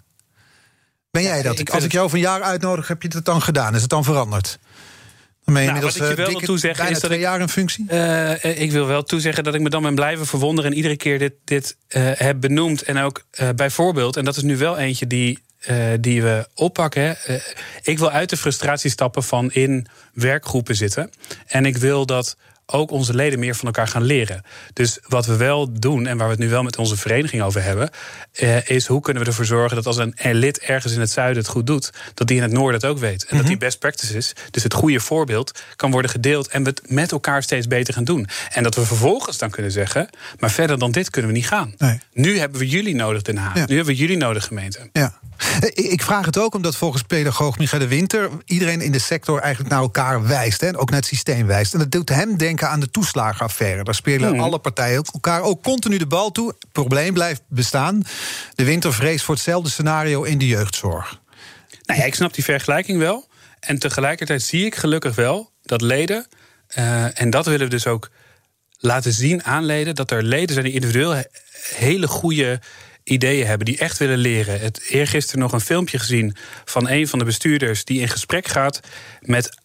Speaker 2: Ben jij dat?
Speaker 3: ik
Speaker 2: als ik jou voor een jaar uitnodig, heb je het dan gedaan? Is het dan veranderd?
Speaker 3: Nou, wat ik je wel wil toezeggen is dat ik,
Speaker 2: jaar in functie.
Speaker 3: Uh, ik wil wel toezeggen dat ik me dan ben blijven verwonderen en iedere keer dit, dit uh, heb benoemd. En ook uh, bijvoorbeeld, en dat is nu wel eentje die, die we oppakken. ik wil uit de frustratie stappen van in werkgroepen zitten. En ik wil dat ook onze leden meer van elkaar gaan leren. Dus wat we wel doen, en waar we het nu wel met onze vereniging over hebben, eh, is hoe kunnen we ervoor zorgen dat als een lid ergens in het zuiden het goed doet, dat die in het noorden het ook weet. En mm -hmm. dat die best practices, dus het goede voorbeeld, kan worden gedeeld en we het met elkaar steeds beter gaan doen. En dat we vervolgens dan kunnen zeggen, maar verder dan dit kunnen we niet gaan.
Speaker 2: Nee.
Speaker 3: Nu hebben we jullie nodig, Den Haag. Ja. Nu hebben we jullie nodig, gemeente.
Speaker 2: Ja. Ik vraag het ook omdat volgens pedagoog Michael de Winter iedereen in de sector eigenlijk naar elkaar wijst. Hè, ook naar het systeem wijst. En dat doet hem denken aan de toeslagenaffaire. Daar spelen
Speaker 3: Hmm.
Speaker 2: alle partijen elkaar ook continu de bal toe. Het probleem blijft bestaan. De Winter vreest voor hetzelfde scenario in de jeugdzorg.
Speaker 3: Nou ja, ik snap die vergelijking wel. En tegelijkertijd zie ik gelukkig wel dat leden, uh, en dat willen we dus ook laten zien aan leden, dat er leden zijn die individueel hele goede ideeën hebben, die echt willen leren. Het eergisteren nog een filmpje gezien van een van de bestuurders die in gesprek gaat met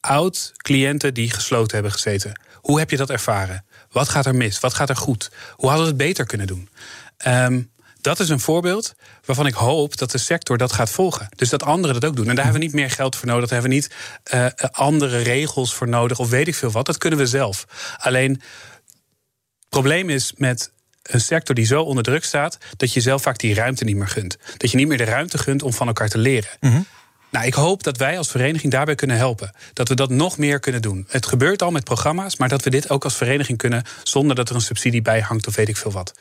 Speaker 3: oud-cliënten die gesloten hebben gezeten. Hoe heb je dat ervaren? Wat gaat er mis? Wat gaat er goed? Hoe hadden we het beter kunnen doen? Ehm, dat is een voorbeeld waarvan ik hoop dat de sector dat gaat volgen. Dus dat anderen dat ook doen. En daar hebben we niet meer geld voor nodig. Daar hebben we niet uh, andere regels voor nodig. Of weet ik veel wat. Dat kunnen we zelf. Alleen, het probleem is met een sector die zo onder druk staat... dat je zelf vaak die ruimte niet meer gunt. Dat je niet meer de ruimte gunt om van elkaar te leren. Mm nou, ik hoop dat wij als vereniging daarbij kunnen helpen. Dat we dat nog meer kunnen doen. Het gebeurt al met programma's, maar dat we dit ook als vereniging kunnen zonder dat er een subsidie bij hangt of weet ik veel wat.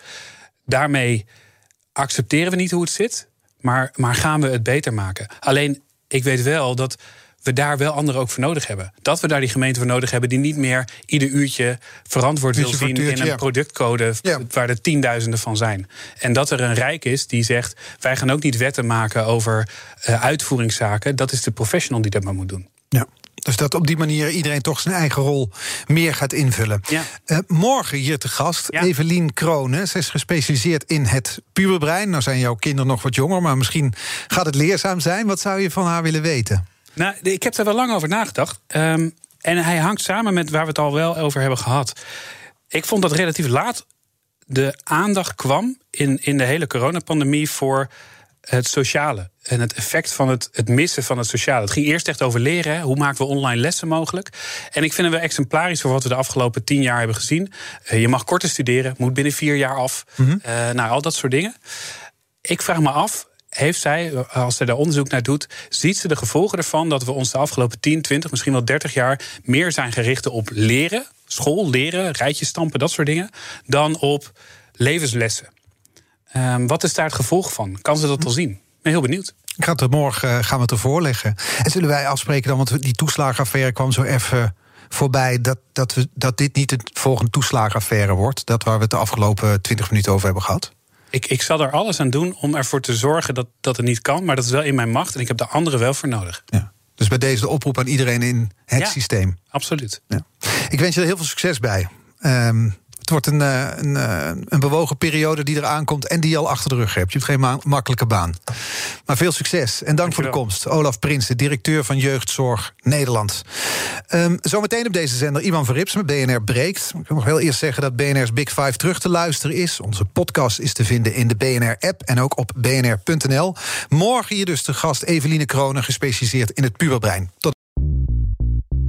Speaker 3: Daarmee accepteren we niet hoe het zit, maar, maar gaan we het beter maken. Alleen, ik weet wel dat we daar wel anderen ook voor nodig hebben. Dat we daar die gemeente voor nodig hebben die niet meer ieder uurtje verantwoord wil zien in een productcode waar er tienduizenden van zijn. En dat er een rijk is die zegt: wij gaan ook niet wetten maken over uh, uitvoeringszaken. Dat is de professional die dat maar moet doen.
Speaker 2: Ja. Dus dat op die manier iedereen toch zijn eigen rol meer gaat invullen. Ja. Uh, morgen hier te gast, ja. Evelien Kronen. Ze is gespecialiseerd in het puberbrein. Nou zijn jouw kinderen nog wat jonger, maar misschien gaat het leerzaam zijn. Wat zou je van haar willen weten?
Speaker 3: Nou, ik heb er wel lang over nagedacht. Um, en hij hangt samen met waar we het al wel over hebben gehad. Ik vond dat relatief laat de aandacht kwam in, in de hele coronapandemie voor het sociale en het effect van het, het missen van het sociale. Het ging eerst echt over leren. Hè? Hoe maken we online lessen mogelijk? En ik vind het wel exemplarisch voor wat we de afgelopen tien jaar hebben gezien. Uh, je mag korter studeren, moet binnen vier jaar af. Mm -hmm. uh, nou, al dat soort dingen. Ik vraag me af, heeft zij, als zij daar onderzoek naar doet, ziet ze de gevolgen ervan dat we ons de afgelopen 10, 20, misschien wel 30 jaar meer zijn gericht op leren, school, leren, rijtjes stampen, dat soort dingen, dan op levenslessen. Um, wat is daar het gevolg van? Kan ze dat al zien? Ik ben heel benieuwd.
Speaker 2: Ik ga het morgen eh, gaan we het ervoor leggen. En zullen wij afspreken dan, want die toeslagenaffaire kwam zo even voorbij dat, dat, we, dat dit niet de volgende toeslagenaffaire wordt. Dat waar we het de afgelopen 20 minuten over hebben gehad.
Speaker 3: Ik, ik zal er alles aan doen om ervoor te zorgen dat, dat het niet kan. Maar dat is wel in mijn macht en ik heb de anderen wel voor nodig.
Speaker 2: Ja. Dus bij deze de oproep aan iedereen in het
Speaker 3: ja,
Speaker 2: systeem.
Speaker 3: Absoluut.
Speaker 2: Ja. Ik wens je er heel veel succes bij. Um, het wordt een, eh, een, eh, een, bewogen periode die eraan komt en die je al achter de rug hebt. Je hebt geen ma makkelijke baan. Maar veel succes en dank voor de komst. Olaf Prins, de directeur van Jeugdzorg Nederland. Um, zometeen op deze zender Ivan Verrips met BNR Breekt. Ik wil nog heel eerst zeggen dat BNR's Big Five terug te luisteren is. Onze podcast is te vinden in de BNR-app en ook op bnr.nl. Morgen hier dus de gast Eveline Kronen, gespecialiseerd in het puberbrein. Tot